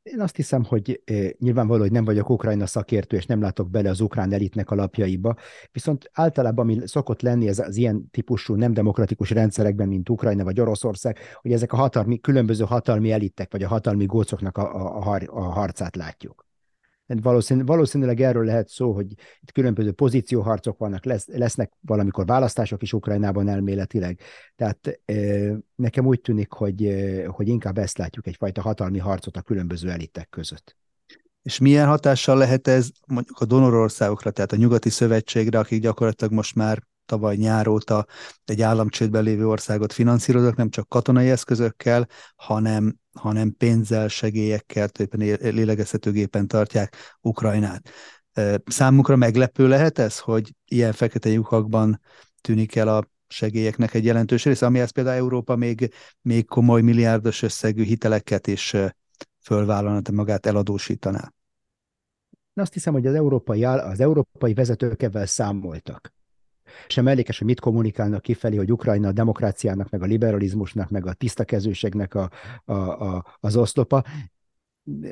Én azt hiszem, hogy eh, nyilvánvaló, hogy nem vagyok Ukrajna szakértő, és nem látok bele az ukrán elitnek alapjaiba, viszont általában, ami szokott lenni ez az ilyen típusú nem demokratikus rendszerekben, mint Ukrajna vagy Oroszország, hogy ezek a hatalmi, különböző hatalmi elitek, vagy a hatalmi gócoknak a, a, a harcát látjuk. Valószínű, valószínűleg erről lehet szó, hogy itt különböző pozícióharcok vannak, lesz, lesznek valamikor választások is Ukrajnában elméletileg. Tehát nekem úgy tűnik, hogy, hogy inkább ezt látjuk, egyfajta hatalmi harcot a különböző elitek között. És milyen hatással lehet ez mondjuk a donorországokra, tehát a nyugati szövetségre, akik gyakorlatilag most már tavaly nyár óta egy államcsődben lévő országot finanszíroznak, nem csak katonai eszközökkel, hanem, hanem pénzzel, segélyekkel, tulajdonképpen lélegeztetőgépen tartják Ukrajnát. Számukra meglepő lehet ez, hogy ilyen fekete lyukakban tűnik el a segélyeknek egy jelentős része, amihez például Európa még, még komoly milliárdos összegű hiteleket is fölvállalna, magát eladósítaná. Azt hiszem, hogy az európai, az európai vezetők ebben számoltak sem ellékes, hogy mit kommunikálnak kifelé, hogy Ukrajna a demokráciának, meg a liberalizmusnak, meg a tisztakezőségnek a, a, a, az oszlopa.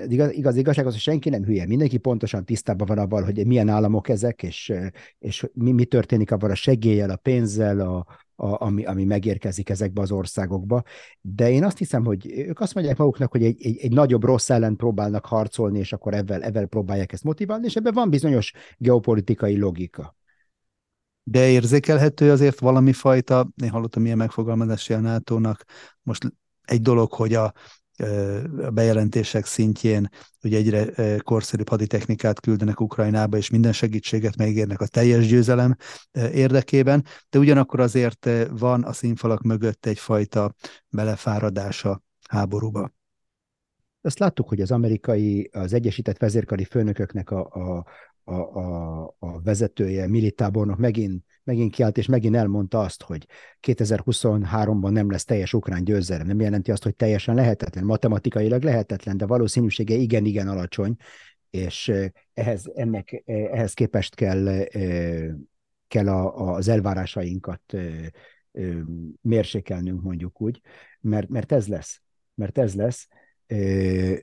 Igaz, igaz, igazság az, hogy senki nem hülye, mindenki pontosan tisztában van abban, hogy milyen államok ezek, és, és mi, mi történik abban a segéllyel, a pénzzel, a, a, ami, ami megérkezik ezekbe az országokba. De én azt hiszem, hogy ők azt mondják maguknak, hogy egy, egy, egy nagyobb rossz ellen próbálnak harcolni, és akkor ebben, ebben próbálják ezt motiválni, és ebben van bizonyos geopolitikai logika de érzékelhető azért valami fajta, én hallottam ilyen megfogalmazási a NATO-nak, most egy dolog, hogy a, a bejelentések szintjén hogy egyre korszerűbb haditechnikát küldenek Ukrajnába, és minden segítséget megérnek a teljes győzelem érdekében, de ugyanakkor azért van a színfalak mögött egyfajta belefáradása háborúba. Azt láttuk, hogy az amerikai, az Egyesített Vezérkari Főnököknek a, a, a, a, a vezetője, militábornok megint, megint kiállt, és megint elmondta azt, hogy 2023-ban nem lesz teljes ukrán győzelem. Nem jelenti azt, hogy teljesen lehetetlen, matematikailag lehetetlen, de valószínűsége igen-igen alacsony, és ehhez, ennek, ehhez képest kell, kell a, az elvárásainkat mérsékelnünk, mondjuk úgy, mert, mert ez lesz. Mert ez lesz,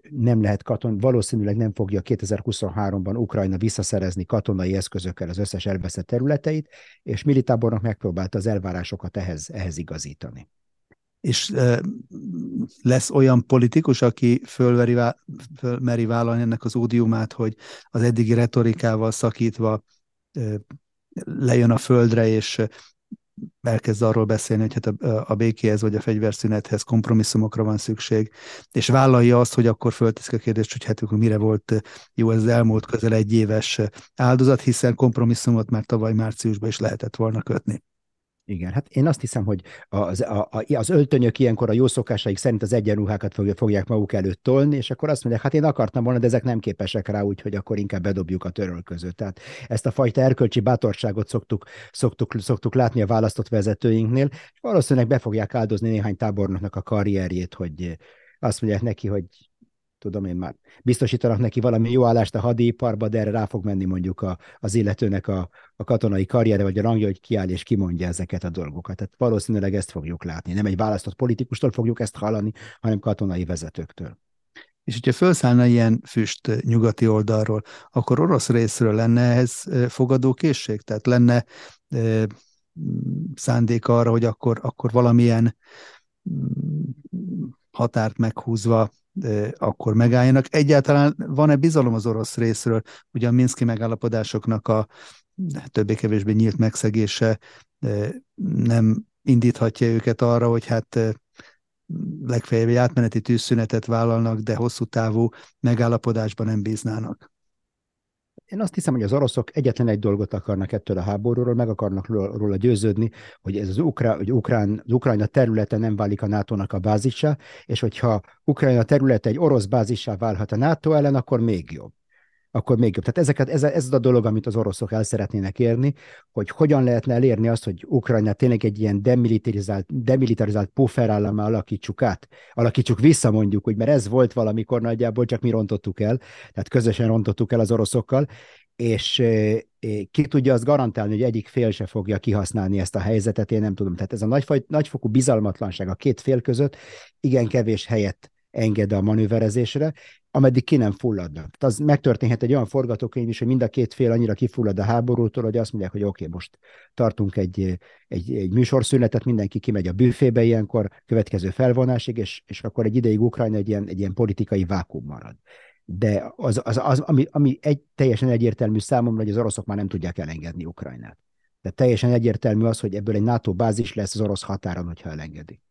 nem lehet katon, valószínűleg nem fogja 2023-ban Ukrajna visszaszerezni katonai eszközökkel az összes elveszett területeit, és militábornak megpróbálta az elvárásokat ehhez, ehhez igazítani. És lesz olyan politikus, aki fölveri, fölmeri vállalni ennek az ódiumát, hogy az eddigi retorikával szakítva lejön a földre, és elkezd arról beszélni, hogy hát a, a békéhez vagy a fegyverszünethez kompromisszumokra van szükség, és vállalja azt, hogy akkor fölteszik a kérdést, hogy hát akkor mire volt jó ez az elmúlt közel egy éves áldozat, hiszen kompromisszumot már tavaly márciusban is lehetett volna kötni. Igen, hát én azt hiszem, hogy az, a, az öltönyök ilyenkor a jó szokásaik szerint az egyenruhákat fogják maguk előtt tolni, és akkor azt mondják, hát én akartam volna, de ezek nem képesek rá, úgyhogy akkor inkább bedobjuk a törölközőt. Tehát ezt a fajta erkölcsi bátorságot szoktuk, szoktuk, szoktuk látni a választott vezetőinknél, és valószínűleg be fogják áldozni néhány tábornoknak a karrierjét, hogy azt mondják neki, hogy tudom én már, biztosítanak neki valami jó állást a hadiparba, de erre rá fog menni mondjuk a, az illetőnek a, a katonai karriere, vagy a rangja, hogy kiáll és kimondja ezeket a dolgokat. Tehát valószínűleg ezt fogjuk látni. Nem egy választott politikustól fogjuk ezt hallani, hanem katonai vezetőktől. És hogyha felszállna ilyen füst nyugati oldalról, akkor orosz részről lenne ehhez fogadókészség? Tehát lenne e, szándék arra, hogy akkor, akkor valamilyen határt meghúzva akkor megálljanak. Egyáltalán van-e bizalom az orosz részről? Ugye a Minszki megállapodásoknak a többé-kevésbé nyílt megszegése nem indíthatja őket arra, hogy hát legfeljebb egy átmeneti tűzszünetet vállalnak, de hosszú távú megállapodásban nem bíznának. Én azt hiszem, hogy az oroszok egyetlen egy dolgot akarnak ettől a háborúról, meg akarnak róla győződni, hogy ez az, Ukrán, hogy Ukrán, az Ukrajna területe nem válik a NATO-nak a bázisa, és hogyha Ukrajna területe egy orosz bázissá válhat a NATO ellen, akkor még jobb. Akkor még jobb. Tehát ezeket, ez, ez a dolog, amit az oroszok el szeretnének érni, hogy hogyan lehetne elérni azt, hogy Ukrajna tényleg egy ilyen demilitarizált, demilitarizált pufferállamá alakítsuk át, alakítsuk vissza mondjuk, hogy mert ez volt valamikor nagyjából, csak mi rontottuk el, tehát közösen rontottuk el az oroszokkal, és ki tudja azt garantálni, hogy egyik fél se fogja kihasználni ezt a helyzetet, én nem tudom. Tehát ez a nagyfaj, nagyfokú bizalmatlanság a két fél között igen kevés helyet enged a manőverezésre, ameddig ki nem fulladnak. Az megtörténhet egy olyan forgatókönyv is, hogy mind a két fél annyira kifullad a háborútól, hogy azt mondják, hogy oké, okay, most tartunk egy, egy, egy műsorszünetet, mindenki kimegy a büfébe ilyenkor, következő felvonásig, és, és akkor egy ideig Ukrajna egy ilyen, egy ilyen politikai vákum marad. De az, az, az ami, ami egy, teljesen egyértelmű számomra, hogy az oroszok már nem tudják elengedni Ukrajnát. De teljesen egyértelmű az, hogy ebből egy NATO bázis lesz az orosz határon, hogyha elengedi.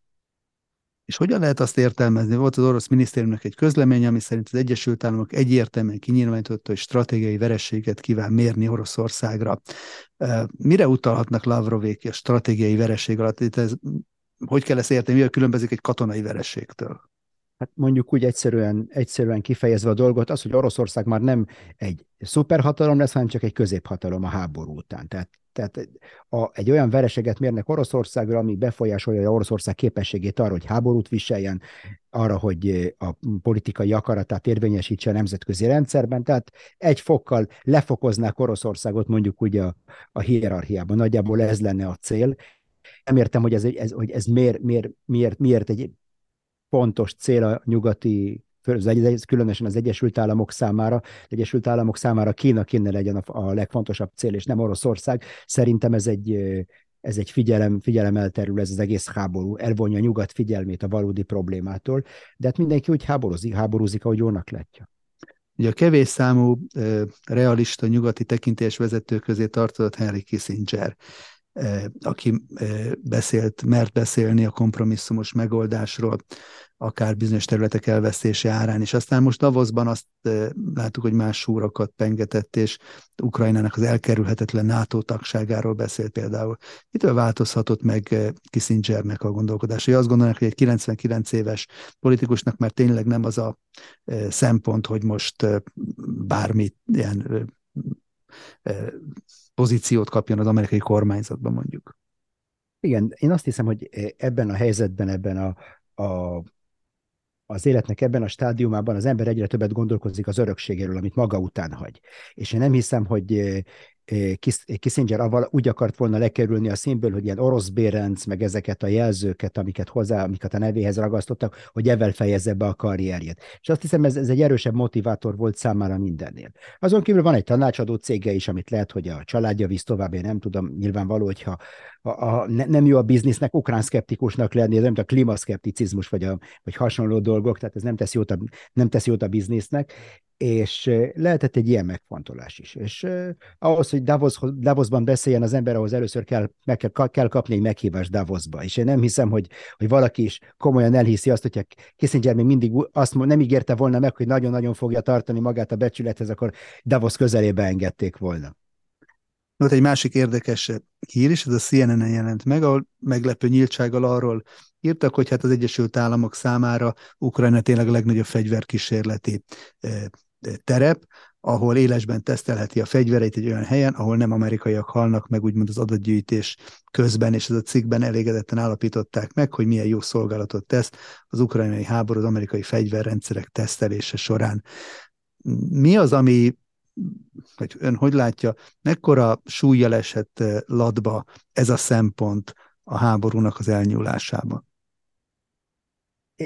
És hogyan lehet azt értelmezni? Volt az orosz minisztériumnak egy közlemény, ami szerint az Egyesült Államok egyértelműen kinyilvánította, hogy stratégiai verességet kíván mérni Oroszországra. Mire utalhatnak Lavrovék a stratégiai veresség alatt? Itt ez, hogy kell ezt érteni? Mivel különbözik egy katonai verességtől? hát mondjuk úgy egyszerűen, egyszerűen kifejezve a dolgot, az, hogy Oroszország már nem egy szuperhatalom lesz, hanem csak egy középhatalom a háború után. Tehát, tehát a, egy olyan vereseget mérnek Oroszországra, ami befolyásolja Oroszország képességét arra, hogy háborút viseljen, arra, hogy a politikai akaratát érvényesítse a nemzetközi rendszerben. Tehát egy fokkal lefokoznák Oroszországot mondjuk úgy a, a hierarchiában. Nagyjából ez lenne a cél. Nem értem, hogy ez, ez, hogy ez miért, miért, miért, miért egy fontos cél a nyugati különösen az Egyesült Államok számára, az Egyesült Államok számára Kína kéne legyen a, a legfontosabb cél, és nem Oroszország. Szerintem ez egy, ez egy figyelem, figyelem elterül, ez az egész háború, elvonja a nyugat figyelmét a valódi problémától, de hát mindenki úgy háborúzik, háborúzik, ahogy jónak látja. Ugye a kevés számú realista nyugati tekintés vezető közé tartozott Henry Kissinger aki beszélt, mert beszélni a kompromisszumos megoldásról, akár bizonyos területek elvesztése árán, és aztán most Davosban azt láttuk, hogy más súrokat pengetett, és Ukrajnának az elkerülhetetlen NATO tagságáról beszélt például. Mitől változhatott meg Kissingernek a gondolkodás? Hogy azt gondolják, hogy egy 99 éves politikusnak már tényleg nem az a szempont, hogy most bármit ilyen pozíciót kapjon az amerikai kormányzatban mondjuk. Igen, én azt hiszem, hogy ebben a helyzetben, ebben a, a, az életnek ebben a stádiumában az ember egyre többet gondolkozik az örökségéről, amit maga után hagy. És én nem hiszem, hogy Kissinger avval úgy akart volna lekerülni a színből, hogy ilyen orosz bérenc, meg ezeket a jelzőket, amiket hozzá, amiket a nevéhez ragasztottak, hogy ezzel fejezze be a karrierjét. És azt hiszem, ez, ez egy erősebb motivátor volt számára mindennél. Azon kívül van egy tanácsadó cége is, amit lehet, hogy a családja visz tovább, én nem tudom, nyilvánvaló, hogyha a, a, ne, nem jó a biznisznek ukrán szkeptikusnak lenni, ez nem a klímaszkepticizmus, vagy, a, vagy hasonló dolgok, tehát ez nem teszi jót a, nem teszi jót a biznisznek, és lehetett egy ilyen megfontolás is. És ahhoz, hogy Davos, Davosban beszéljen az ember, ahhoz először kell, meg kell, kell kapni egy meghívást Davosba. És én nem hiszem, hogy, hogy valaki is komolyan elhiszi azt, hogyha Kissinger még mindig azt nem ígérte volna meg, hogy nagyon-nagyon fogja tartani magát a becsülethez, akkor Davos közelébe engedték volna. Volt egy másik érdekes hír is, ez a CNN-en jelent meg, ahol meglepő nyíltsággal arról írtak, hogy hát az Egyesült Államok számára Ukrajna tényleg a legnagyobb fegyverkísérleti terep, ahol élesben tesztelheti a fegyvereit egy olyan helyen, ahol nem amerikaiak halnak meg, úgymond az adatgyűjtés közben, és ez a cikkben elégedetten állapították meg, hogy milyen jó szolgálatot tesz az ukrajnai háború az amerikai fegyverrendszerek tesztelése során. Mi az, ami, vagy ön hogy látja, mekkora súlyjal esett latba ez a szempont a háborúnak az elnyúlásában?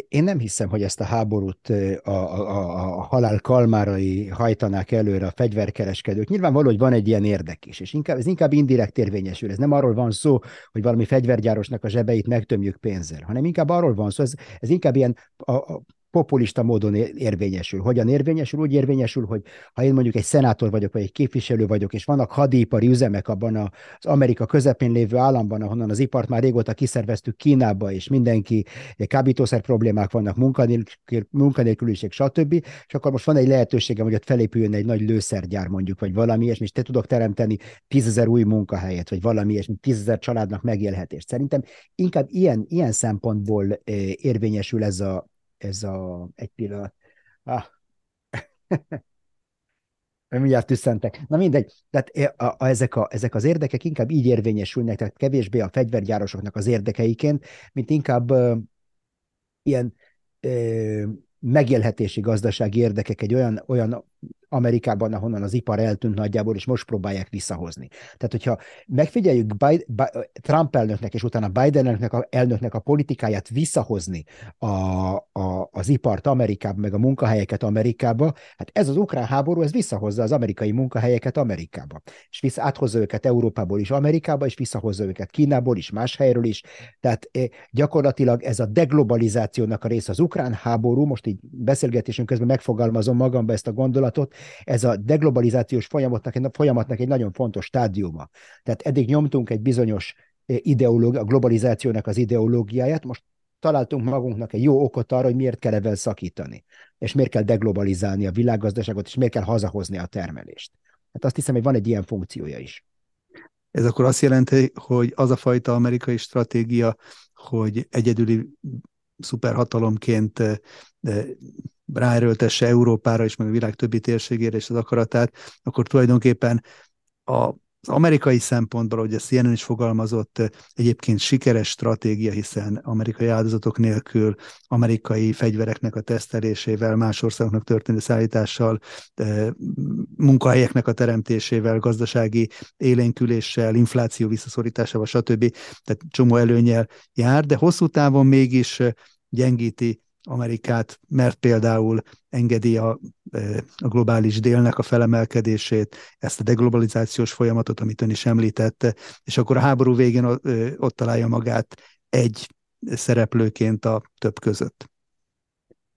Én nem hiszem, hogy ezt a háborút a, a, a halál kalmárai hajtanák előre a fegyverkereskedők. Nyilvánvaló, hogy van egy ilyen érdek is, és inkább, ez inkább indirekt érvényesül. Ez nem arról van szó, hogy valami fegyvergyárosnak a zsebeit megtömjük pénzzel, hanem inkább arról van szó, ez, ez inkább ilyen a, a populista módon érvényesül. Hogyan érvényesül? Úgy érvényesül, hogy ha én mondjuk egy szenátor vagyok, vagy egy képviselő vagyok, és vannak hadipari üzemek abban az Amerika közepén lévő államban, ahonnan az ipart már régóta kiszerveztük Kínába, és mindenki kábítószer problémák vannak, munkanélkül, munkanélküliség, stb. És akkor most van egy lehetőségem, hogy ott felépüljön egy nagy lőszergyár mondjuk, vagy valami és te tudok teremteni tízezer új munkahelyet, vagy valami ilyesmi, tízezer családnak megélhetést. Szerintem inkább ilyen, ilyen szempontból érvényesül ez a, ez a egy pillanat. Ah. *laughs* Mindjárt tüsszentek. Na mindegy, tehát a, a, ezek, a, ezek az érdekek inkább így érvényesülnek, tehát kevésbé a fegyvergyárosoknak az érdekeiként, mint inkább uh, ilyen uh, megélhetési gazdasági érdekek egy olyan, olyan Amerikában, ahonnan az ipar eltűnt nagyjából, és most próbálják visszahozni. Tehát, hogyha megfigyeljük Biden, Trump elnöknek és utána Biden elnöknek a, elnöknek a politikáját visszahozni a, a, az ipart Amerikába, meg a munkahelyeket Amerikába, hát ez az ukrán háború, ez visszahozza az amerikai munkahelyeket Amerikába. És vissza, áthozza őket Európából is Amerikába, és visszahozza őket Kínából is, más helyről is. Tehát eh, gyakorlatilag ez a deglobalizációnak a része az ukrán háború, most így beszélgetésünk közben megfogalmazom magamba ezt a gondolatot, ez a deglobalizációs folyamatnak, folyamatnak egy nagyon fontos stádiuma. Tehát eddig nyomtunk egy bizonyos eh, ideológia, a globalizációnak az ideológiáját, most találtunk magunknak egy jó okot arra, hogy miért kell ebben szakítani, és miért kell deglobalizálni a világgazdaságot, és miért kell hazahozni a termelést. Hát azt hiszem, hogy van egy ilyen funkciója is. Ez akkor azt jelenti, hogy az a fajta amerikai stratégia, hogy egyedüli szuperhatalomként eh, ráerőltesse Európára és meg a világ többi térségére és az akaratát, akkor tulajdonképpen a az amerikai szempontból, hogy ezt CNN is fogalmazott, egyébként sikeres stratégia, hiszen amerikai áldozatok nélkül, amerikai fegyvereknek a tesztelésével, más országoknak történő szállítással, munkahelyeknek a teremtésével, gazdasági élénküléssel, infláció visszaszorításával, stb. Tehát csomó előnyel jár, de hosszú távon mégis gyengíti Amerikát, mert például engedi a, a globális délnek a felemelkedését, ezt a deglobalizációs folyamatot, amit ön is említette, és akkor a háború végén ott találja magát egy szereplőként a több között.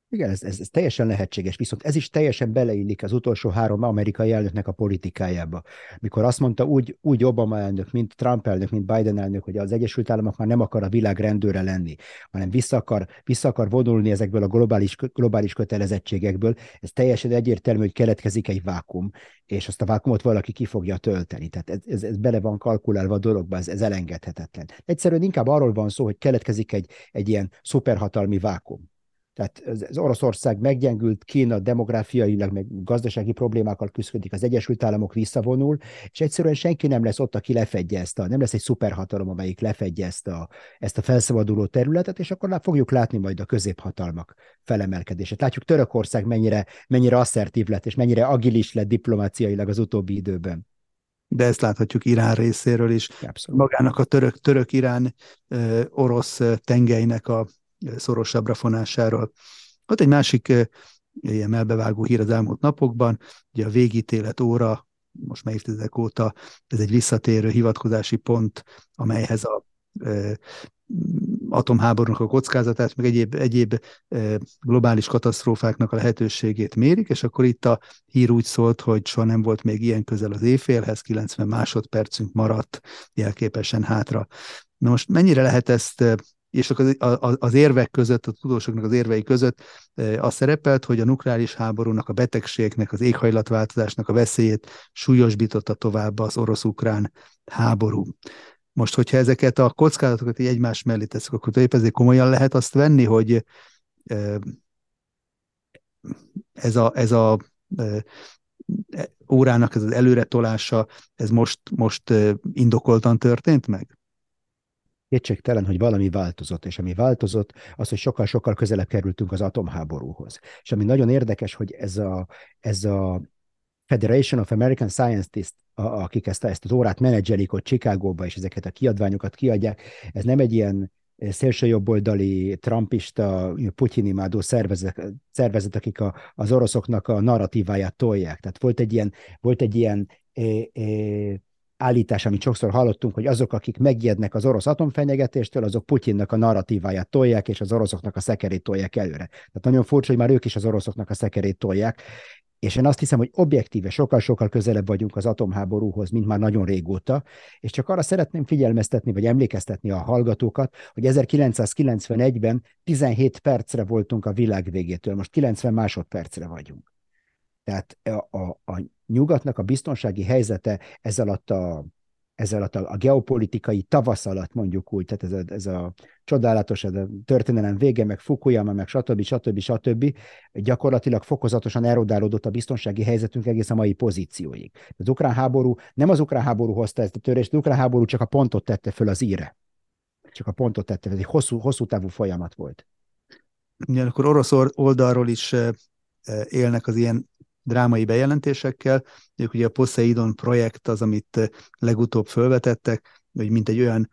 Igen, ez, ez, ez teljesen lehetséges, viszont ez is teljesen beleillik az utolsó három amerikai elnöknek a politikájába. Mikor azt mondta úgy, úgy Obama elnök, mint Trump elnök, mint Biden elnök, hogy az Egyesült Államok már nem akar a világ rendőre lenni, hanem vissza akar, vissza akar vonulni ezekből a globális, globális kötelezettségekből, ez teljesen egyértelmű, hogy keletkezik egy vákum, és azt a vákumot valaki ki fogja tölteni. Tehát ez, ez, ez bele van kalkulálva a dologba, ez, ez elengedhetetlen. Egyszerűen inkább arról van szó, hogy keletkezik egy, egy ilyen szuperhatalmi vákum tehát az Oroszország meggyengült, Kína demográfiailag, meg gazdasági problémákkal küzdik, az Egyesült Államok visszavonul, és egyszerűen senki nem lesz ott, aki lefedje ezt a, nem lesz egy szuperhatalom, amelyik lefedje ezt a, ezt a felszabaduló területet, és akkor fogjuk látni majd a középhatalmak felemelkedését. Látjuk Törökország mennyire, mennyire asszertív lett, és mennyire agilis lett diplomáciailag az utóbbi időben de ezt láthatjuk Irán részéről is. Abszolút. Magának a török, török-irán orosz tengelynek a szorosabbra fonásáról. Ott egy másik ilyen melbevágó hír az elmúlt napokban, ugye a végítélet óra, most már évtizedek óta, ez egy visszatérő hivatkozási pont, amelyhez a atomháborúnak a kockázatát, meg egyéb, egyéb globális katasztrófáknak a lehetőségét mérik, és akkor itt a hír úgy szólt, hogy soha nem volt még ilyen közel az éjfélhez, 90 másodpercünk maradt jelképesen hátra. Na most mennyire lehet ezt és az, az érvek között, a tudósoknak az érvei között az szerepelt, hogy a nukleáris háborúnak, a betegségnek, az éghajlatváltozásnak a veszélyét súlyosbította tovább az orosz-ukrán háború. Most, hogyha ezeket a kockázatokat így egymás mellé teszek, akkor épp ezért komolyan lehet azt venni, hogy ez a, ez a órának ez az előretolása, ez most, most indokoltan történt meg? Kétségtelen, hogy valami változott, és ami változott, az, hogy sokkal-sokkal közelebb kerültünk az atomháborúhoz. És ami nagyon érdekes, hogy ez a, ez a Federation of American Scientists, akik ezt, ezt az órát menedzselik ott Chicagóba, és ezeket a kiadványokat kiadják, ez nem egy ilyen szélsőjobboldali, trumpista, putyinimádó szervezet, szervezet akik a, az oroszoknak a narratíváját tolják. Tehát volt egy ilyen, volt egy ilyen é, é, állítás, amit sokszor hallottunk, hogy azok, akik megijednek az orosz atomfenyegetéstől, azok Putyinnak a narratíváját tolják, és az oroszoknak a szekerét tolják előre. Tehát nagyon furcsa, hogy már ők is az oroszoknak a szekerét tolják, és én azt hiszem, hogy objektíve sokkal-sokkal közelebb vagyunk az atomháborúhoz, mint már nagyon régóta, és csak arra szeretném figyelmeztetni, vagy emlékeztetni a hallgatókat, hogy 1991-ben 17 percre voltunk a világ végétől, most 90 másodpercre vagyunk. Tehát a, a, a nyugatnak a biztonsági helyzete ez alatt a ez alatt a, a geopolitikai tavasz alatt mondjuk úgy, tehát ez a, ez a csodálatos, ez a történelem vége, meg Fukuyama, meg stb. stb. stb. gyakorlatilag fokozatosan erodálódott a biztonsági helyzetünk egész a mai pozícióig. Az ukrán háború, nem az ukrán háború hozta ezt a törést, az ukrán háború csak a pontot tette föl az íre. Csak a pontot tette, ez egy hosszú, hosszú távú folyamat volt. akkor orosz oldalról is élnek az ilyen drámai bejelentésekkel. Ők ugye a Poseidon projekt az, amit legutóbb felvetettek, hogy mint egy olyan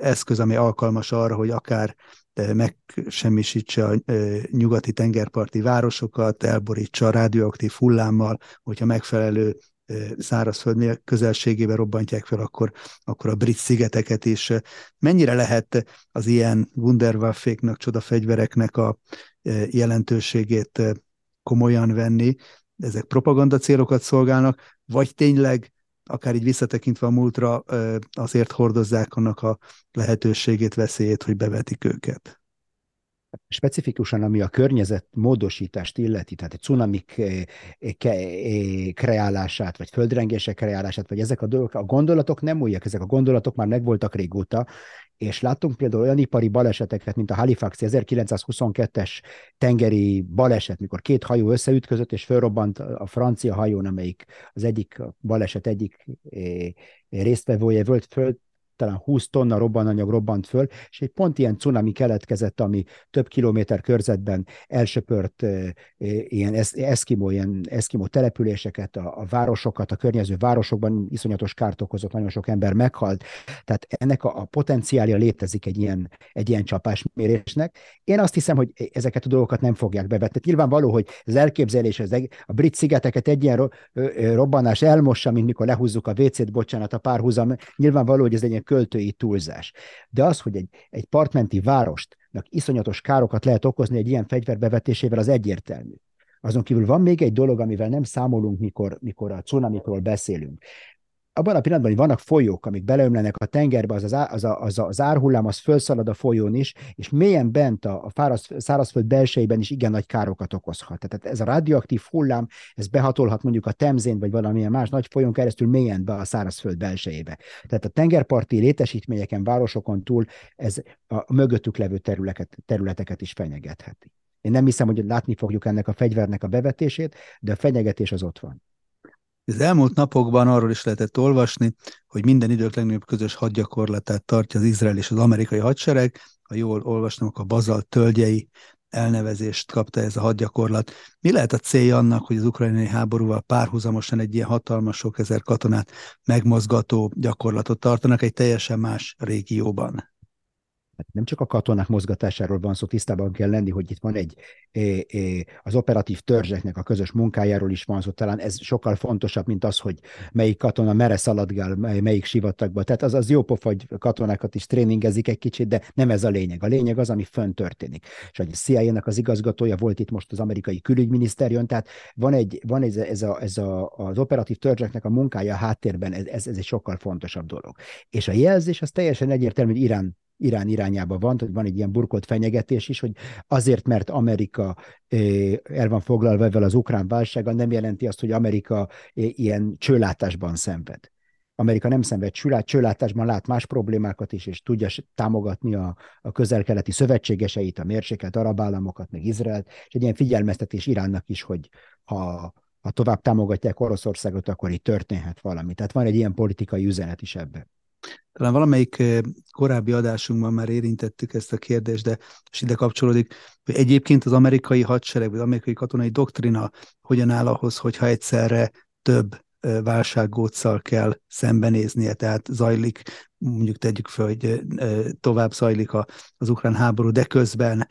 eszköz, ami alkalmas arra, hogy akár megsemmisítse a nyugati tengerparti városokat, elborítsa a radioaktív hullámmal, hogyha megfelelő szárazföld közelségében robbantják fel, akkor, akkor a brit szigeteket is. Mennyire lehet az ilyen Wunderwafféknak, csodafegyvereknek a jelentőségét komolyan venni, ezek propaganda célokat szolgálnak, vagy tényleg akár így visszatekintve a múltra azért hordozzák annak a lehetőségét, veszélyét, hogy bevetik őket specifikusan ami a környezet módosítást illeti, tehát egy cunamik kreálását, vagy földrengések kreálását, vagy ezek a dolgok, a gondolatok nem újak, ezek a gondolatok már megvoltak régóta, és láttunk például olyan ipari baleseteket, mint a Halifax 1922-es tengeri baleset, mikor két hajó összeütközött, és fölrobbant a francia hajón, amelyik az egyik baleset egyik résztvevője volt, föl, talán 20 tonna robbananyag robbant föl, és egy pont ilyen cunami keletkezett, ami több kilométer körzetben elsöpört e, ilyen eszkimó, ilyen eszkimó településeket, a, a városokat, a környező városokban iszonyatos kárt okozott, nagyon sok ember meghalt. Tehát ennek a, a potenciálja létezik egy ilyen, egy ilyen csapásmérésnek. Én azt hiszem, hogy ezeket a dolgokat nem fogják bevetni. Nyilvánvaló, hogy az elképzelés, az a brit szigeteket egy ilyen robbanás elmossa, mint mikor lehúzzuk a WC-t, bocsánat, a párhuzam. Nyilvánvaló, hogy ez egy ilyen költői túlzás. De az, hogy egy, egy partmenti várostnak iszonyatos károkat lehet okozni egy ilyen fegyverbevetésével, az egyértelmű. Azon kívül van még egy dolog, amivel nem számolunk, mikor, mikor a cunamikról beszélünk abban a pillanatban, hogy vannak folyók, amik beleömlenek a tengerbe, az az, az, az, az árhullám, az felszalad a folyón is, és mélyen bent a, a fáraz, szárazföld belsejében is igen nagy károkat okozhat. Tehát ez a radioaktív hullám, ez behatolhat mondjuk a Temzén, vagy valamilyen más nagy folyón keresztül mélyen be a szárazföld belsejébe. Tehát a tengerparti létesítményeken, városokon túl ez a mögöttük levő területeket, területeket is fenyegetheti. Én nem hiszem, hogy látni fogjuk ennek a fegyvernek a bevetését, de a fenyegetés az ott van. Az elmúlt napokban arról is lehetett olvasni, hogy minden idők legnagyobb közös hadgyakorlatát tartja az izrael és az amerikai hadsereg. Ha jól olvastam, akkor a bazalt tölgyei elnevezést kapta ez a hadgyakorlat. Mi lehet a célja annak, hogy az ukrajnai háborúval párhuzamosan egy ilyen hatalmas sok ezer katonát megmozgató gyakorlatot tartanak egy teljesen más régióban? Hát nem csak a katonák mozgatásáról van szó, tisztában kell lenni, hogy itt van egy az operatív törzseknek a közös munkájáról is van szó, talán ez sokkal fontosabb, mint az, hogy melyik katona mere szaladgál, melyik sivatagba. Tehát az, az jó pofa, hogy katonákat is tréningezik egy kicsit, de nem ez a lényeg. A lényeg az, ami fönn történik. És a CIA-nak az igazgatója volt itt most az amerikai külügyminiszter jön, tehát van, egy, van ez, ez, a, ez a, az operatív törzseknek a munkája a háttérben, ez, ez, ez egy sokkal fontosabb dolog. És a jelzés az teljesen egyértelmű, hogy Irán Irán irányába van, hogy van egy ilyen burkolt fenyegetés is, hogy azért, mert Amerika el van foglalva ezzel az ukrán válsággal, nem jelenti azt, hogy Amerika ilyen csőlátásban szenved. Amerika nem szenved csülát, csőlátásban lát más problémákat is, és tudja támogatni a, a közel-keleti szövetségeseit, a mérsékelt arab államokat, meg Izraelt, és egy ilyen figyelmeztetés Iránnak is, hogy ha, ha tovább támogatják Oroszországot, akkor itt történhet valami. Tehát van egy ilyen politikai üzenet is ebben. Talán valamelyik korábbi adásunkban már érintettük ezt a kérdést, de és ide kapcsolódik, hogy egyébként az amerikai hadsereg, vagy az amerikai katonai doktrina hogyan áll ahhoz, hogyha egyszerre több válsággóccal kell szembenéznie, tehát zajlik, mondjuk tegyük fel, hogy tovább zajlik az ukrán háború, de közben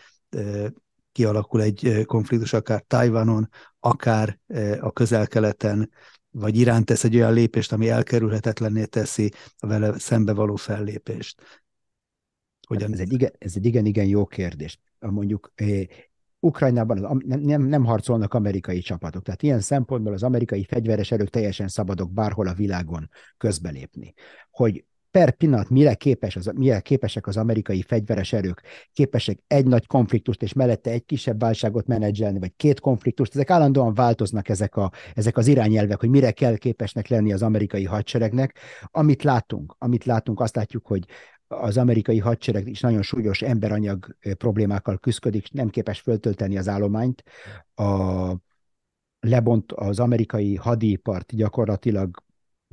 kialakul egy konfliktus akár Tajvanon, akár a közel-keleten, vagy iránt tesz egy olyan lépést, ami elkerülhetetlenné teszi a vele szembe való fellépést? Hogyan? Ez egy igen, ez egy igen, igen jó kérdés. Mondjuk eh, Ukrajnában nem, nem, nem harcolnak amerikai csapatok, tehát ilyen szempontból az amerikai fegyveres erők teljesen szabadok bárhol a világon közbelépni. Hogy per pillanat mire, képes az, mire képesek az amerikai fegyveres erők, képesek egy nagy konfliktust és mellette egy kisebb válságot menedzselni, vagy két konfliktust, ezek állandóan változnak ezek, a, ezek az irányelvek, hogy mire kell képesnek lenni az amerikai hadseregnek. Amit látunk, amit látunk, azt látjuk, hogy az amerikai hadsereg is nagyon súlyos emberanyag problémákkal küzdik, nem képes föltölteni az állományt. A, lebont az amerikai hadipart gyakorlatilag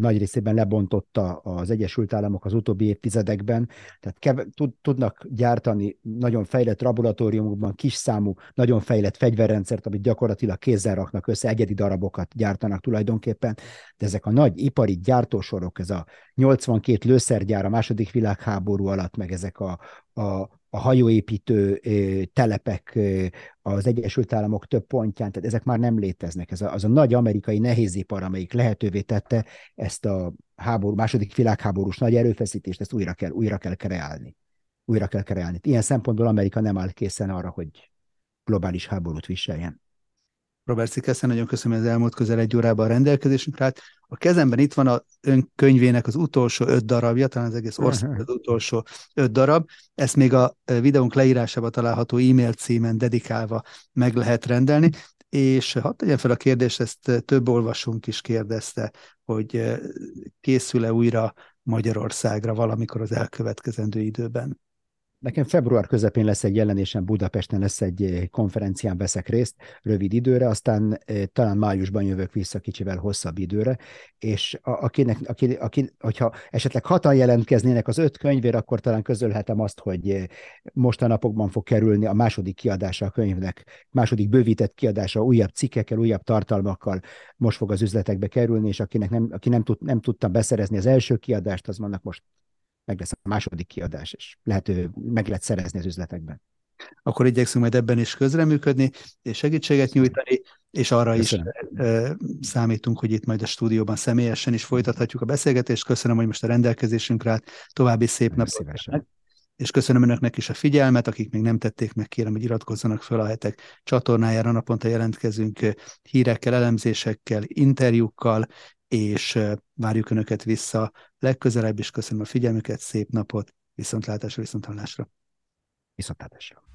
nagy részében lebontotta az Egyesült Államok az utóbbi évtizedekben, tehát kev- tudnak gyártani nagyon fejlett laboratóriumokban kis számú, nagyon fejlett fegyverrendszert, amit gyakorlatilag kézzel raknak össze, egyedi darabokat gyártanak tulajdonképpen, de ezek a nagy ipari gyártósorok, ez a 82 lőszergyár a második világháború alatt, meg ezek a, a, a hajóépítő telepek az Egyesült Államok több pontján, tehát ezek már nem léteznek. Ez a, az a nagy amerikai nehézipar, amelyik lehetővé tette ezt a háború, második világháborús nagy erőfeszítést, ezt újra kell, újra kell kreálni. Újra kell kreálni. Ilyen szempontból Amerika nem áll készen arra, hogy globális háborút viseljen. Robert Szikeszen, nagyon köszönöm, hogy az elmúlt közel egy órában a rendelkezésünkre állt. A kezemben itt van a ön könyvének az utolsó öt darabja, talán az egész ország *laughs* az utolsó öt darab. Ezt még a videónk leírásába található e-mail címen dedikálva meg lehet rendelni. És hadd tegyem fel a kérdést, ezt több olvasónk is kérdezte, hogy készül-e újra Magyarországra valamikor az elkövetkezendő időben. Nekem február közepén lesz egy jelenésem Budapesten, lesz egy eh, konferencián veszek részt rövid időre, aztán eh, talán májusban jövök vissza kicsivel hosszabb időre, és a, akinek, aki, aki, hogyha esetleg hatan jelentkeznének az öt könyvér, akkor talán közölhetem azt, hogy eh, mostanapokban fog kerülni a második kiadása a könyvnek, második bővített kiadása újabb cikkekkel, újabb tartalmakkal most fog az üzletekbe kerülni, és akinek nem, aki nem, tud, nem tudta beszerezni az első kiadást, az vannak most meg lesz a második kiadás, és lehető, meg lehet szerezni az üzletekben. Akkor igyekszünk majd ebben is közreműködni, és segítséget nyújtani, és arra Köszönöm. is e, számítunk, hogy itt majd a stúdióban személyesen is folytathatjuk a beszélgetést. Köszönöm, hogy most a rendelkezésünkre állt. További szép napot. És köszönöm önöknek is a figyelmet, akik még nem tették meg, kérem, hogy iratkozzanak fel a hetek csatornájára. Naponta jelentkezünk hírekkel, elemzésekkel, interjúkkal, és várjuk Önöket vissza legközelebb is. Köszönöm a figyelmüket, szép napot, viszontlátásra, viszonthallásra. Viszontlátásra.